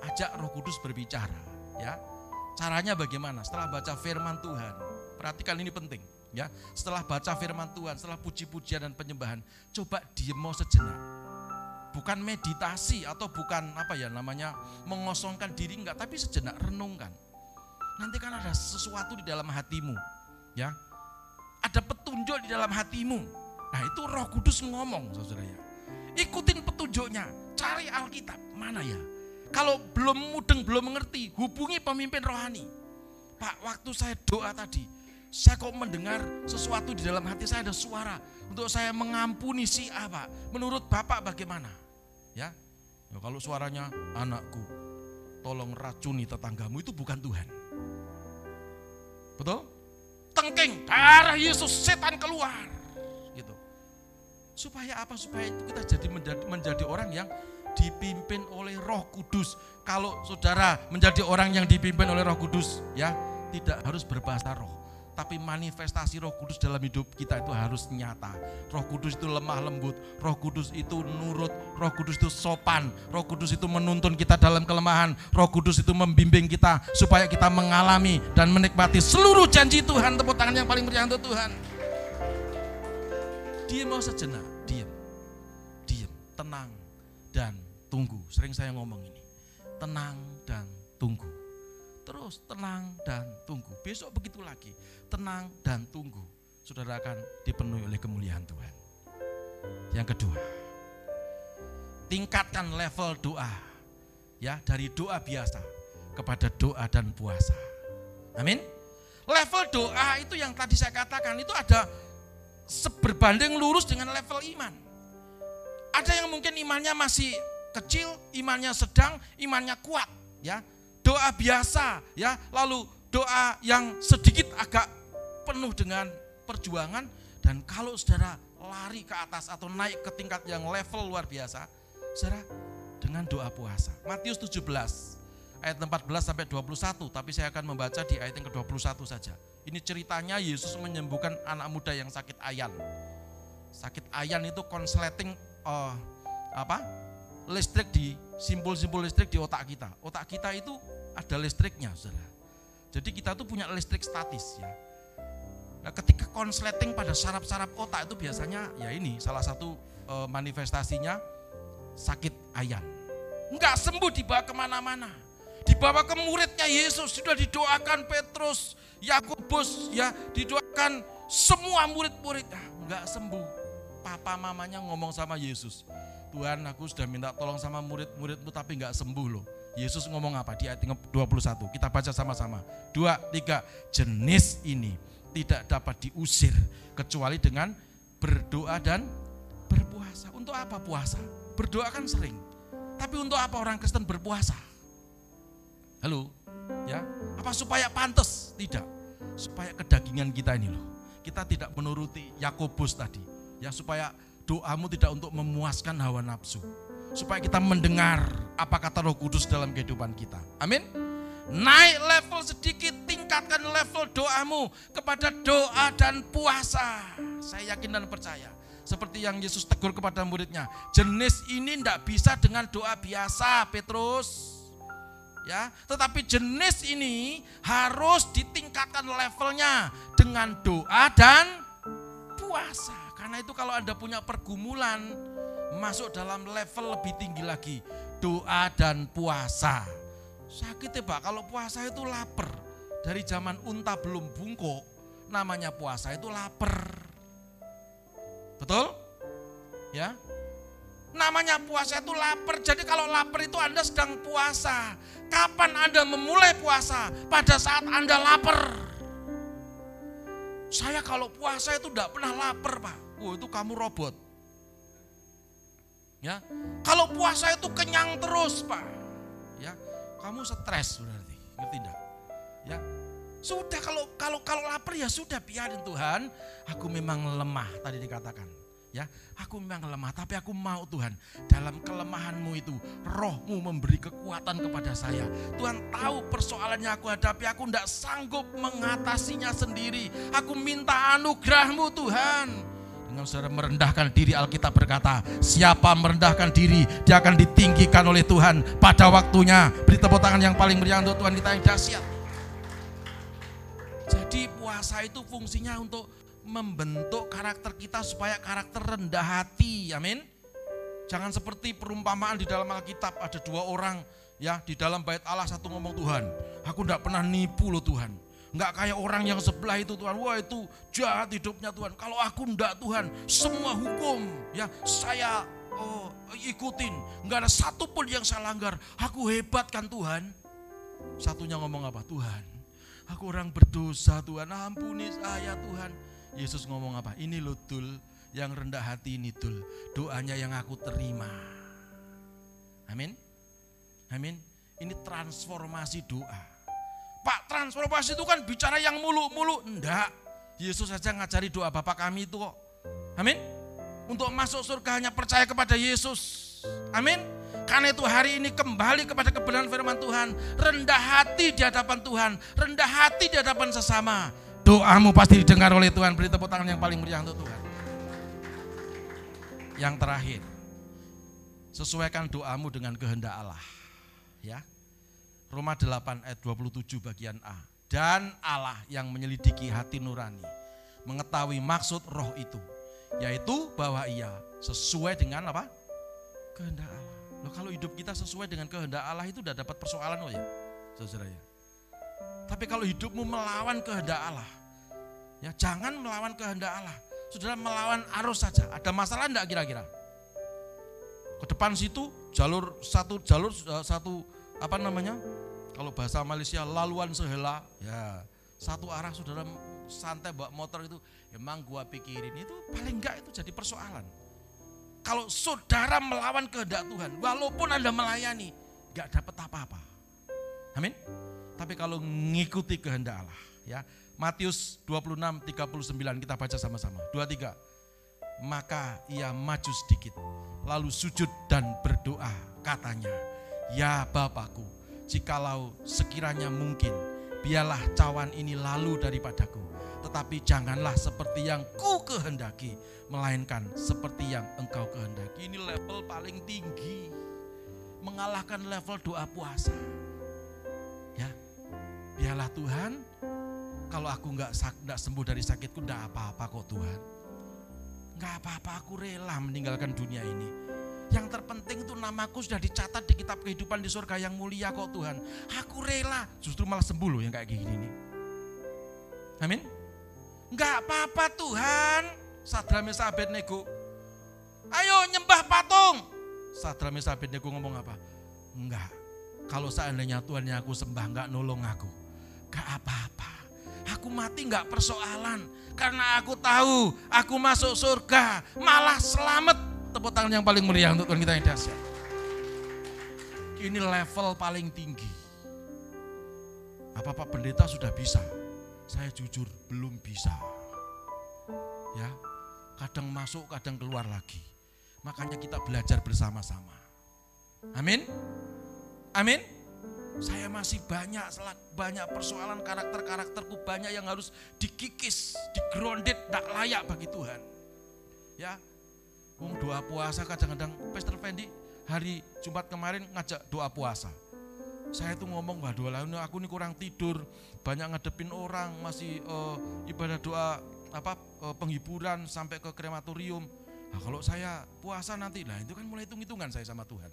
Ajak Roh Kudus berbicara, ya. Caranya bagaimana? Setelah baca firman Tuhan. Perhatikan ini penting, ya. Setelah baca firman Tuhan, setelah puji-pujian dan penyembahan, coba diem mau sejenak bukan meditasi atau bukan apa ya namanya mengosongkan diri enggak, tapi sejenak renungkan. Nanti kan ada sesuatu di dalam hatimu, ya. Ada petunjuk di dalam hatimu. Nah itu Roh Kudus ngomong, saudara ya. Ikutin petunjuknya, cari Alkitab mana ya. Kalau belum mudeng, belum mengerti, hubungi pemimpin rohani. Pak, waktu saya doa tadi, saya kok mendengar sesuatu di dalam hati saya ada suara untuk saya mengampuni si A. Menurut Bapak bagaimana? Ya. ya kalau suaranya anakku, tolong racuni tetanggamu itu bukan Tuhan. Betul? Tengking darah Yesus setan keluar. Gitu. Supaya apa? Supaya kita jadi menjadi, menjadi orang yang dipimpin oleh Roh Kudus. Kalau saudara menjadi orang yang dipimpin oleh Roh Kudus, ya, tidak harus berbahasa roh tapi manifestasi Roh Kudus dalam hidup kita itu harus nyata. Roh Kudus itu lemah lembut, Roh Kudus itu nurut, Roh Kudus itu sopan, Roh Kudus itu menuntun kita dalam kelemahan, Roh Kudus itu membimbing kita supaya kita mengalami dan menikmati seluruh janji Tuhan. Tepuk tangan yang paling meriah untuk Tuhan. Diam mau sejenak, diam, diam, tenang tunggu. Sering saya ngomong ini, tenang dan tunggu terus tenang dan tunggu. Besok begitu lagi tenang dan tunggu, saudara akan dipenuhi oleh kemuliaan Tuhan. Yang kedua, tingkatkan level doa. Ya, dari doa biasa kepada doa dan puasa. Amin. Level doa itu yang tadi saya katakan itu ada seberbanding lurus dengan level iman. Ada yang mungkin imannya masih kecil, imannya sedang, imannya kuat, ya. Doa biasa, ya. Lalu doa yang sedikit agak penuh dengan perjuangan dan kalau saudara lari ke atas atau naik ke tingkat yang level luar biasa, saudara dengan doa puasa. Matius 17 ayat 14 sampai 21, tapi saya akan membaca di ayat yang ke-21 saja. Ini ceritanya Yesus menyembuhkan anak muda yang sakit ayan. Sakit ayan itu konsleting uh, apa? Listrik di simpul-simpul listrik di otak kita. Otak kita itu ada listriknya, Saudara. Jadi kita tuh punya listrik statis ya Nah, ketika konsleting pada saraf-saraf otak itu biasanya ya ini salah satu e, manifestasinya sakit ayan. Enggak sembuh dibawa ke mana-mana. Dibawa ke muridnya Yesus sudah didoakan Petrus, Yakobus ya didoakan semua murid-murid ah, enggak sembuh. Papa mamanya ngomong sama Yesus, Tuhan aku sudah minta tolong sama murid-muridmu tapi enggak sembuh loh. Yesus ngomong apa di ayat 21? Kita baca sama-sama. Dua, tiga. Jenis ini tidak dapat diusir kecuali dengan berdoa dan berpuasa. Untuk apa puasa? Berdoa kan sering. Tapi untuk apa orang Kristen berpuasa? Halo? Ya, apa supaya pantas? Tidak. Supaya kedagingan kita ini loh. Kita tidak menuruti Yakobus tadi. Ya, supaya doamu tidak untuk memuaskan hawa nafsu. Supaya kita mendengar apa kata Roh Kudus dalam kehidupan kita. Amin. Naik level sedikit, tingkatkan level doamu kepada doa dan puasa. Saya yakin dan percaya. Seperti yang Yesus tegur kepada muridnya. Jenis ini tidak bisa dengan doa biasa, Petrus. Ya, tetapi jenis ini harus ditingkatkan levelnya dengan doa dan puasa. Karena itu kalau Anda punya pergumulan, masuk dalam level lebih tinggi lagi, doa dan puasa. Sakit ya Pak, kalau puasa itu lapar. Dari zaman unta belum bungkuk, namanya puasa itu lapar. Betul? Ya. Namanya puasa itu lapar. Jadi kalau lapar itu Anda sedang puasa. Kapan Anda memulai puasa? Pada saat Anda lapar. Saya kalau puasa itu tidak pernah lapar, Pak. Oh, itu kamu robot. Ya. Kalau puasa itu kenyang terus, Pak kamu stres berarti, ngerti enggak? Ya, sudah kalau kalau kalau lapar ya sudah biarin Tuhan. Aku memang lemah tadi dikatakan. Ya, aku memang lemah, tapi aku mau Tuhan dalam kelemahanmu itu rohmu memberi kekuatan kepada saya. Tuhan tahu persoalannya aku hadapi, aku tidak sanggup mengatasinya sendiri. Aku minta anugerahmu Tuhan. Dengan saudara merendahkan diri Alkitab berkata, siapa merendahkan diri, dia akan ditinggikan oleh Tuhan pada waktunya. Beri tepuk tangan yang paling meriah untuk Tuhan kita yang dahsyat. Jadi puasa itu fungsinya untuk membentuk karakter kita supaya karakter rendah hati. Amin. Jangan seperti perumpamaan di dalam Alkitab ada dua orang ya di dalam bait Allah satu ngomong Tuhan, aku tidak pernah nipu loh Tuhan Enggak kayak orang yang sebelah itu Tuhan. Wah itu jahat hidupnya Tuhan. Kalau aku enggak Tuhan, semua hukum ya saya oh, ikutin. Enggak ada satupun yang saya langgar. Aku hebat kan Tuhan. Satunya ngomong apa? Tuhan, Aku orang berdosa Tuhan, ampuni saya Tuhan. Yesus ngomong apa? Ini loh dul, yang rendah hati ini dul. Doanya yang aku terima. Amin. Amin. Ini transformasi doa. Pak, transformasi itu kan bicara yang mulu-mulu. Enggak. Yesus saja ngajari doa Bapak kami itu kok. Amin. Untuk masuk surga hanya percaya kepada Yesus. Amin. Karena itu hari ini kembali kepada kebenaran firman Tuhan. Rendah hati di hadapan Tuhan. Rendah hati di hadapan sesama. Doamu pasti didengar oleh Tuhan. Beri tepuk tangan yang paling meriah untuk Tuhan. Yang terakhir. Sesuaikan doamu dengan kehendak Allah. Ya. Roma 8 ayat 27 bagian A. Dan Allah yang menyelidiki hati nurani. Mengetahui maksud roh itu. Yaitu bahwa ia sesuai dengan apa? Kehendak Allah. Loh kalau hidup kita sesuai dengan kehendak Allah itu udah dapat persoalan oh ya, saudara ya. Tapi kalau hidupmu melawan kehendak Allah, ya jangan melawan kehendak Allah. Saudara melawan arus saja. Ada masalah enggak kira-kira? Ke depan situ jalur satu jalur eh, satu apa namanya? Kalau bahasa Malaysia laluan sehela, ya satu arah saudara santai bawa motor itu, emang gua pikirin itu paling enggak itu jadi persoalan kalau saudara melawan kehendak Tuhan, walaupun Anda melayani, gak dapat apa-apa. Amin. Tapi kalau mengikuti kehendak Allah, ya. Matius 26 39 kita baca sama-sama. 23. Maka ia maju sedikit, lalu sujud dan berdoa, katanya, "Ya Bapakku, jikalau sekiranya mungkin, biarlah cawan ini lalu daripadaku, tetapi janganlah seperti yang ku kehendaki, melainkan seperti yang engkau kehendaki. Ini level paling tinggi. Mengalahkan level doa puasa. Ya. Biarlah Tuhan, kalau aku nggak nggak sembuh dari sakitku nggak apa-apa kok Tuhan. Nggak apa-apa aku rela meninggalkan dunia ini. Yang terpenting itu namaku sudah dicatat di kitab kehidupan di surga yang mulia kok Tuhan. Aku rela, justru malah sembuh loh yang kayak gini nih. Amin. Enggak apa-apa Tuhan. Sadra Mesa Abednego. Ayo nyembah patung. Sadra Mesa Abednego ngomong apa? Enggak. Kalau seandainya Tuhan yang aku sembah enggak nolong aku. Enggak apa-apa. Aku mati enggak persoalan. Karena aku tahu aku masuk surga. Malah selamat. Tepuk tangan yang paling meriah untuk Tuhan kita yang dahsyat. Ini level paling tinggi. Apa Pak Pendeta sudah bisa? Saya jujur belum bisa. Ya, kadang masuk, kadang keluar lagi. Makanya kita belajar bersama-sama. Amin. Amin. Saya masih banyak banyak persoalan karakter-karakterku banyak yang harus dikikis, digrounded, tidak layak bagi Tuhan. Ya, Wong doa puasa kadang-kadang Pastor Fendi hari Jumat kemarin ngajak doa puasa. Saya tuh ngomong, waduh lah aku ini kurang tidur, banyak ngadepin orang, masih uh, ibadah doa apa uh, penghiburan sampai ke krematorium. Nah, kalau saya puasa nanti, lah itu kan mulai hitung-hitungan saya sama Tuhan.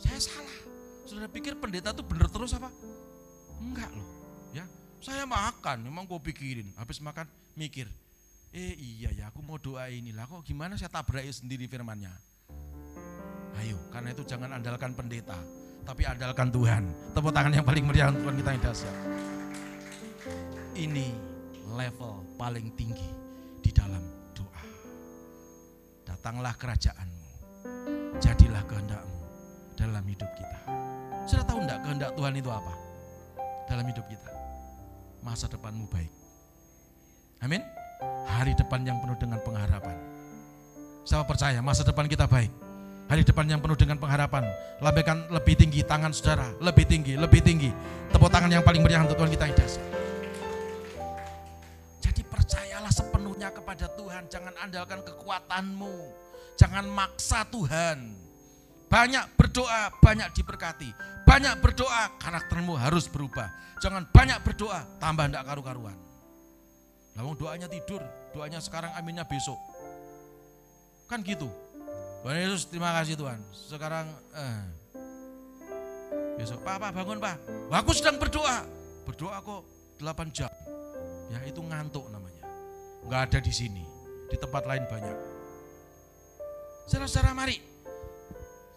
Saya salah. Sudah pikir pendeta tuh bener terus apa? Enggak loh, ya. Saya makan, memang gue pikirin. Habis makan mikir, eh iya ya aku mau doa inilah kok gimana saya tabrak sendiri firmannya. Ayo, karena itu jangan andalkan pendeta tapi andalkan Tuhan. Tepuk tangan yang paling meriah untuk Tuhan kita yang dahsyat. Ini level paling tinggi di dalam doa. Datanglah kerajaanmu, jadilah kehendakmu dalam hidup kita. Sudah tahu enggak kehendak Tuhan itu apa? Dalam hidup kita. Masa depanmu baik. Amin. Hari depan yang penuh dengan pengharapan. Saya percaya masa depan kita baik Hari depan yang penuh dengan pengharapan. Lambaikan lebih tinggi tangan saudara, lebih tinggi, lebih tinggi. Tepuk tangan yang paling meriah untuk Tuhan kita yang dasar. Jadi percayalah sepenuhnya kepada Tuhan, jangan andalkan kekuatanmu. Jangan maksa Tuhan. Banyak berdoa, banyak diberkati. Banyak berdoa, karaktermu harus berubah. Jangan banyak berdoa, tambah ndak karu-karuan. Lawang doanya tidur, doanya sekarang aminnya besok. Kan gitu. Tuhan Yesus terima kasih Tuhan. Sekarang eh, besok Pak, Pak bangun Pak. Aku sedang berdoa. Berdoa kok 8 jam. Ya itu ngantuk namanya. Enggak ada di sini. Di tempat lain banyak. Saudara-saudara mari.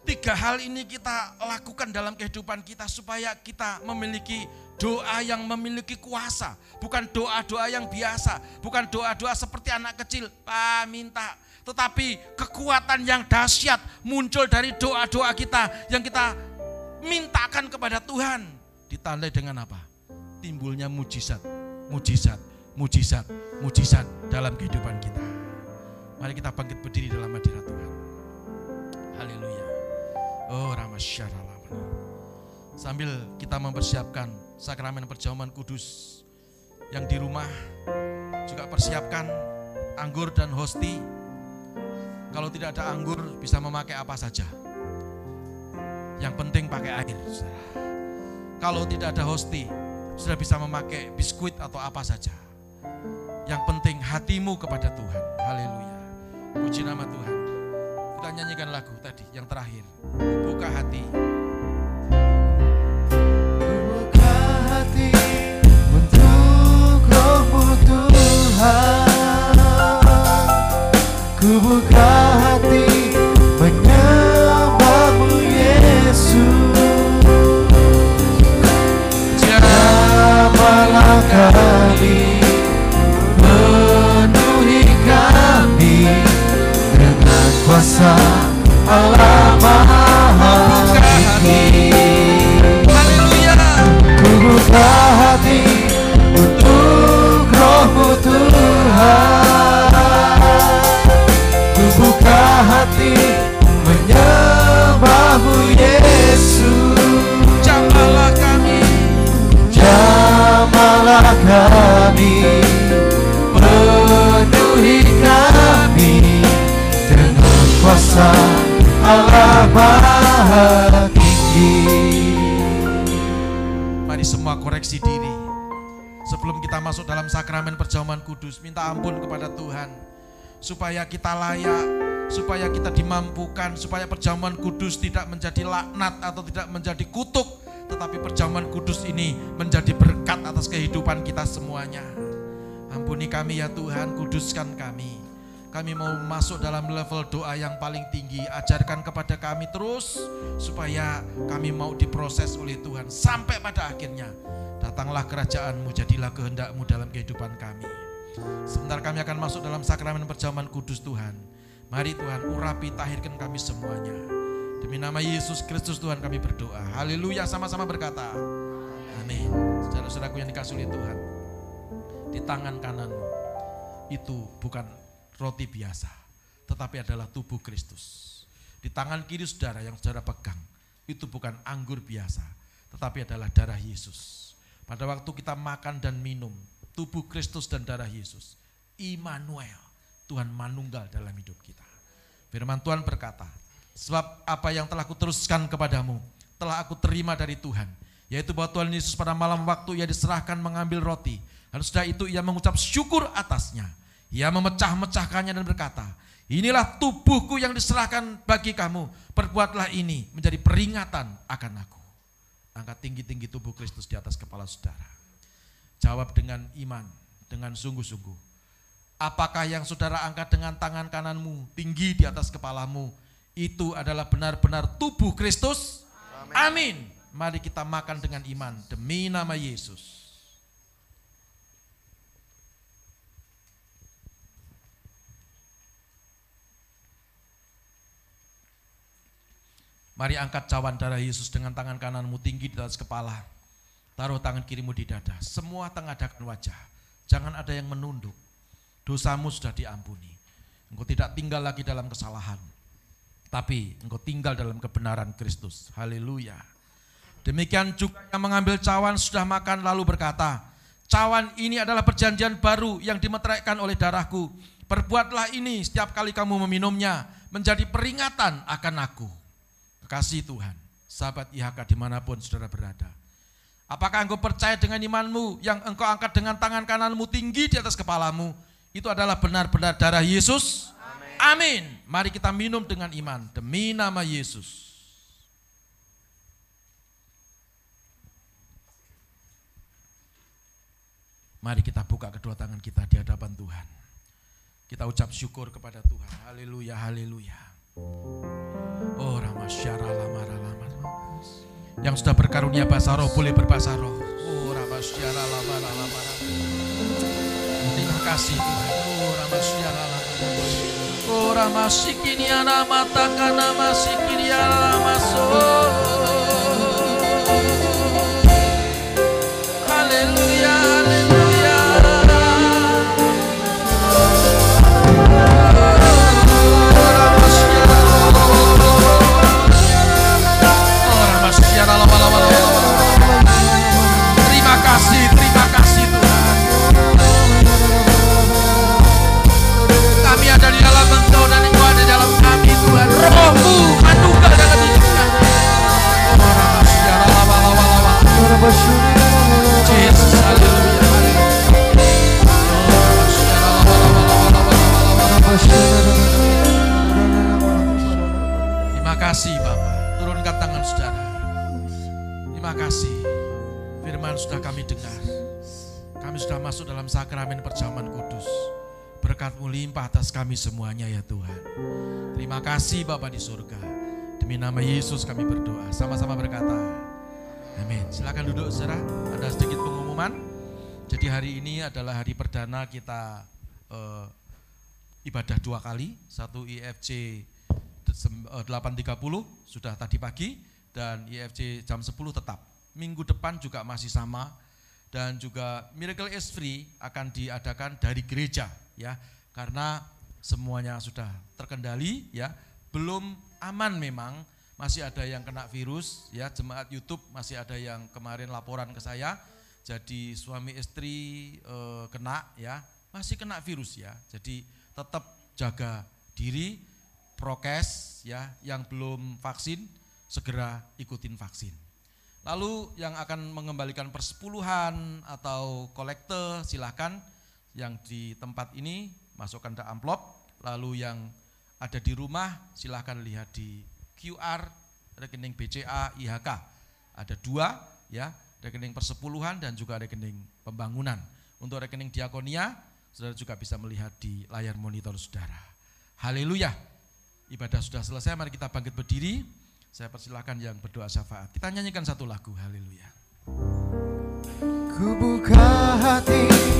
Tiga hal ini kita lakukan dalam kehidupan kita supaya kita memiliki doa yang memiliki kuasa, bukan doa-doa yang biasa, bukan doa-doa seperti anak kecil, Pak minta, tetapi kekuatan yang dahsyat muncul dari doa-doa kita yang kita mintakan kepada Tuhan. Ditandai dengan apa? Timbulnya mujizat, mujizat, mujizat, mujizat dalam kehidupan kita. Mari kita bangkit berdiri dalam hadirat Tuhan. Haleluya. Oh Ramasyarallah. Sambil kita mempersiapkan sakramen perjamuan kudus yang di rumah juga persiapkan anggur dan hosti. Kalau tidak ada anggur bisa memakai apa saja. Yang penting pakai air. Kalau tidak ada hosti sudah bisa memakai biskuit atau apa saja. Yang penting hatimu kepada Tuhan. Haleluya. Puji nama Tuhan. Kita nyanyikan lagu tadi yang terakhir. Buka hati. Ku buka hati menyembahmu Yesus. Jamalah kami Penuhi kami Dengan kuasa Allah Maha Tinggi kuasa Allah Maha Tinggi Mari semua koreksi diri. Sebelum kita masuk dalam sakramen perjamuan kudus, minta ampun kepada Tuhan. Supaya kita layak, supaya kita dimampukan, supaya perjamuan kudus tidak menjadi laknat atau tidak menjadi kutuk. Tetapi perjamuan kudus ini menjadi berkat atas kehidupan kita semuanya. Ampuni kami ya Tuhan, kuduskan kami. Kami mau masuk dalam level doa yang paling tinggi. Ajarkan kepada kami terus supaya kami mau diproses oleh Tuhan sampai pada akhirnya datanglah kerajaanmu, jadilah kehendakmu dalam kehidupan kami. Sebentar kami akan masuk dalam sakramen perjamuan kudus Tuhan. Mari Tuhan urapi tahirkan kami semuanya. Demi nama Yesus Kristus Tuhan kami berdoa. Haleluya sama-sama berkata. Amin. Saudara-saudaraku yang dikasih oleh Tuhan. Di tangan kananmu itu bukan roti biasa, tetapi adalah tubuh Kristus. Di tangan kiri saudara yang saudara pegang, itu bukan anggur biasa, tetapi adalah darah Yesus. Pada waktu kita makan dan minum tubuh Kristus dan darah Yesus, Immanuel, Tuhan manunggal dalam hidup kita. Firman Tuhan berkata, sebab apa yang telah kuteruskan kepadamu, telah aku terima dari Tuhan, yaitu bahwa Tuhan Yesus pada malam waktu ia diserahkan mengambil roti, dan sudah itu ia mengucap syukur atasnya. Ia memecah-mecahkannya dan berkata, inilah tubuhku yang diserahkan bagi kamu, perbuatlah ini menjadi peringatan akan aku. Angkat tinggi-tinggi tubuh Kristus di atas kepala saudara. Jawab dengan iman, dengan sungguh-sungguh. Apakah yang saudara angkat dengan tangan kananmu tinggi di atas kepalamu, itu adalah benar-benar tubuh Kristus? Amin. Mari kita makan dengan iman demi nama Yesus. Mari angkat cawan darah Yesus dengan tangan kananmu tinggi di atas kepala. Taruh tangan kirimu di dada. Semua tengadakan wajah. Jangan ada yang menunduk. Dosamu sudah diampuni. Engkau tidak tinggal lagi dalam kesalahan. Tapi engkau tinggal dalam kebenaran Kristus. Haleluya. Demikian juga yang mengambil cawan sudah makan lalu berkata, cawan ini adalah perjanjian baru yang dimeteraikan oleh darahku. Perbuatlah ini setiap kali kamu meminumnya menjadi peringatan akan aku. Kekasih Tuhan, sahabat IHK di mana pun saudara berada. Apakah engkau percaya dengan imanmu yang engkau angkat dengan tangan kananmu tinggi di atas kepalamu? Itu adalah benar-benar darah Yesus? Amin. Mari kita minum dengan iman demi nama Yesus. Mari kita buka kedua tangan kita di hadapan Tuhan. Kita ucap syukur kepada Tuhan. Haleluya, haleluya. Oh Ramasyara lama lama. Yang sudah berkarunia bahasa roh boleh berbahasa roh. Oh Ramasyara lama lama Terima kasih Tuhan. Oh Ramasyara lama. Oh Ramasikini anamata kana masikini anamaso. Haleluya, Terima kasih Bapak. Turunkan tangan saudara. Terima kasih. Firman sudah kami dengar. Kami sudah masuk dalam sakramen perjamuan kudus. Berkatmu limpah atas kami semuanya ya Tuhan. Terima kasih Bapak di surga. Demi nama Yesus kami berdoa. Sama-sama berkata. Amin. Silakan duduk saudara. Ada sedikit pengumuman. Jadi hari ini adalah hari perdana kita eh, ibadah dua kali. Satu IFC 8.30 sudah tadi pagi dan IFC jam 10 tetap. Minggu depan juga masih sama dan juga Miracle is Free akan diadakan dari gereja ya karena semuanya sudah terkendali ya. Belum aman memang masih ada yang kena virus ya. Jemaat YouTube masih ada yang kemarin laporan ke saya. Jadi suami istri eh, kena ya. Masih kena virus ya. Jadi tetap jaga diri prokes ya yang belum vaksin segera ikutin vaksin. Lalu yang akan mengembalikan persepuluhan atau kolekte silahkan yang di tempat ini masukkan ke amplop. Lalu yang ada di rumah silahkan lihat di QR rekening BCA IHK. Ada dua ya rekening persepuluhan dan juga rekening pembangunan. Untuk rekening diakonia saudara juga bisa melihat di layar monitor saudara. Haleluya. Ibadah sudah selesai, mari kita bangkit berdiri. Saya persilahkan yang berdoa syafaat. Kita nyanyikan satu lagu, haleluya. Ku buka hati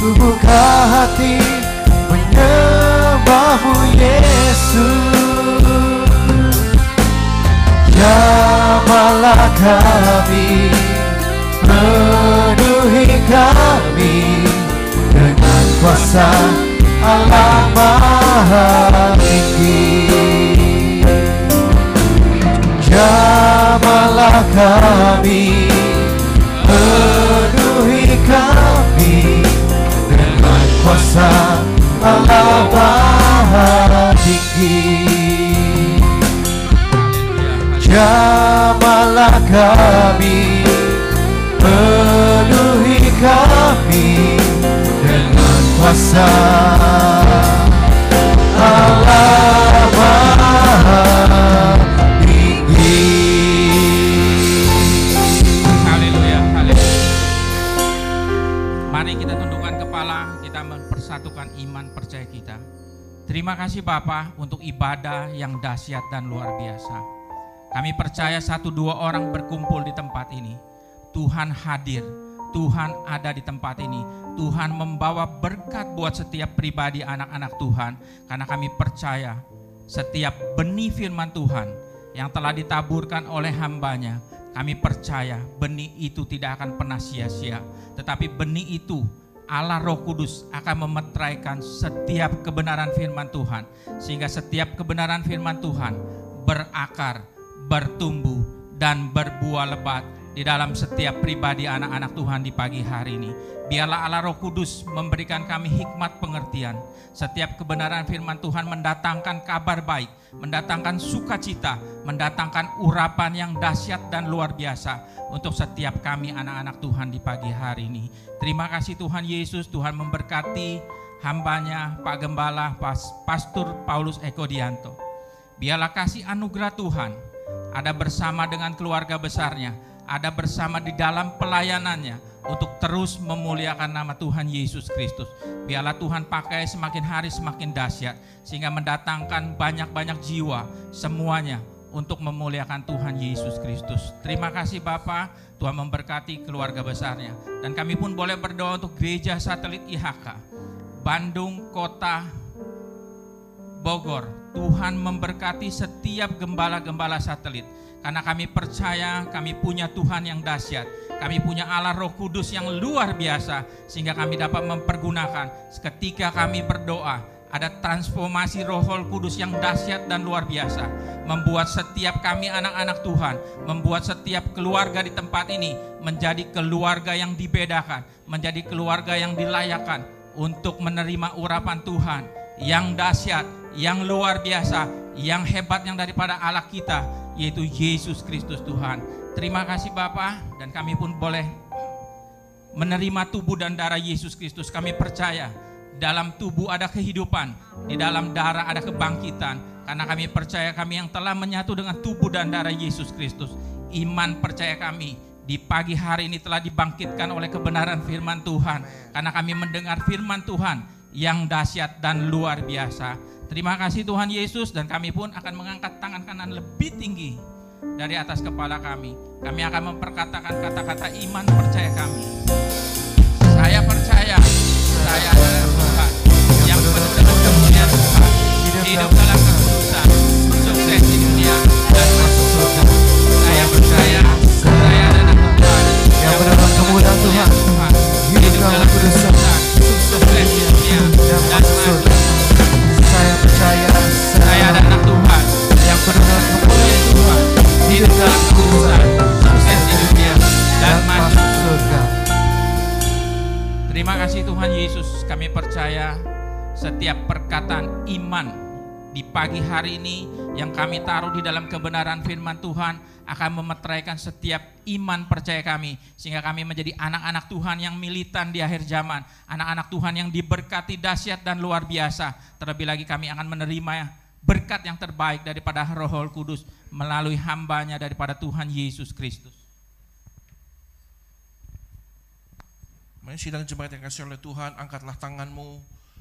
Ku buka hati menyembahmu Yesus? Jamalah kami, penuhi kami Dengan kuasa Allah Maha Tinggi. Jamalah kami, penuhi kami kuasa Allah Maha Tinggi. Jamalah kami, penuhi kami dengan kuasa Allah Maha Terima kasih Bapa untuk ibadah yang dahsyat dan luar biasa. Kami percaya satu dua orang berkumpul di tempat ini. Tuhan hadir, Tuhan ada di tempat ini. Tuhan membawa berkat buat setiap pribadi anak-anak Tuhan. Karena kami percaya setiap benih firman Tuhan yang telah ditaburkan oleh hambanya, kami percaya benih itu tidak akan pernah sia-sia. Tetapi benih itu Allah Roh Kudus akan memetraikan setiap kebenaran firman Tuhan. Sehingga setiap kebenaran firman Tuhan berakar, bertumbuh, dan berbuah lebat di dalam setiap pribadi anak-anak Tuhan di pagi hari ini. Biarlah Allah Roh Kudus memberikan kami hikmat pengertian. Setiap kebenaran firman Tuhan mendatangkan kabar baik, mendatangkan sukacita, mendatangkan urapan yang dahsyat dan luar biasa untuk setiap kami anak-anak Tuhan di pagi hari ini. Terima kasih Tuhan Yesus, Tuhan memberkati hambanya Pak Gembala, Pas- Pastor Paulus Eko Dianto. Biarlah kasih anugerah Tuhan ada bersama dengan keluarga besarnya, ada bersama di dalam pelayanannya untuk terus memuliakan nama Tuhan Yesus Kristus. Biarlah Tuhan pakai semakin hari semakin dahsyat sehingga mendatangkan banyak-banyak jiwa semuanya untuk memuliakan Tuhan Yesus Kristus. Terima kasih Bapa, Tuhan memberkati keluarga besarnya. Dan kami pun boleh berdoa untuk gereja satelit IHK, Bandung, Kota, Bogor. Tuhan memberkati setiap gembala-gembala satelit. Karena kami percaya kami punya Tuhan yang dahsyat. Kami punya Allah Roh Kudus yang luar biasa sehingga kami dapat mempergunakan ketika kami berdoa ada transformasi roh kudus yang dahsyat dan luar biasa. Membuat setiap kami anak-anak Tuhan, membuat setiap keluarga di tempat ini menjadi keluarga yang dibedakan, menjadi keluarga yang dilayakan untuk menerima urapan Tuhan yang dahsyat, yang luar biasa, yang hebat yang daripada Allah kita, yaitu Yesus Kristus Tuhan. Terima kasih Bapak dan kami pun boleh menerima tubuh dan darah Yesus Kristus. Kami percaya dalam tubuh ada kehidupan, di dalam darah ada kebangkitan. Karena kami percaya kami yang telah menyatu dengan tubuh dan darah Yesus Kristus. Iman percaya kami di pagi hari ini telah dibangkitkan oleh kebenaran firman Tuhan. Karena kami mendengar firman Tuhan yang dahsyat dan luar biasa. Terima kasih Tuhan Yesus dan kami pun akan mengangkat tangan kanan lebih tinggi dari atas kepala kami. Kami akan memperkatakan kata-kata iman percaya kami. Saya percaya saya adalah Tuhan yang penuh dengan kemuliaan Tuhan. Hidup dalam kekudusan, sukses di dunia dan masuk surga. Saya percaya saya adalah Tuhan yang penuh dengan kemuliaan Tuhan. Hidup dalam kekudusan, sukses di dunia dan masuk surga. Percaya setiap perkataan iman di pagi hari ini yang kami taruh di dalam kebenaran firman Tuhan akan memeteraikan setiap iman percaya kami sehingga kami menjadi anak-anak Tuhan yang militan di akhir zaman, anak-anak Tuhan yang diberkati dahsyat dan luar biasa. Terlebih lagi kami akan menerima berkat yang terbaik daripada Roh Kudus melalui hambanya daripada Tuhan Yesus Kristus. Sidang jemaat yang kasih oleh Tuhan, angkatlah tanganmu,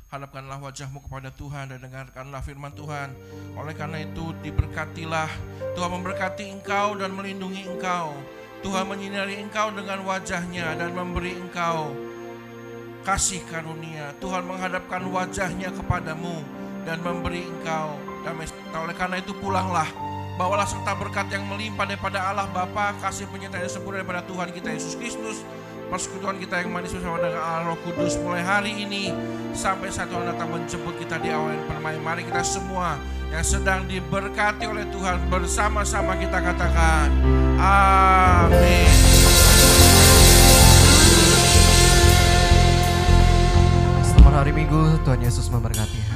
hadapkanlah wajahmu kepada Tuhan dan dengarkanlah firman Tuhan. Oleh karena itu diberkatilah, Tuhan memberkati engkau dan melindungi engkau. Tuhan menyinari engkau dengan wajahnya dan memberi engkau kasih karunia. Tuhan menghadapkan wajahnya kepadamu dan memberi engkau damai. Oleh karena itu pulanglah, bawalah serta berkat yang melimpah daripada Allah Bapa, kasih penyertaan yang sempurna daripada Tuhan kita Yesus Kristus, persekutuan kita yang manis bersama dengan Allah Roh Kudus mulai hari ini sampai satu orang datang menjemput kita di awal yang permai. Mari kita semua yang sedang diberkati oleh Tuhan bersama-sama kita katakan amin. Selamat hari Minggu, Tuhan Yesus memberkati.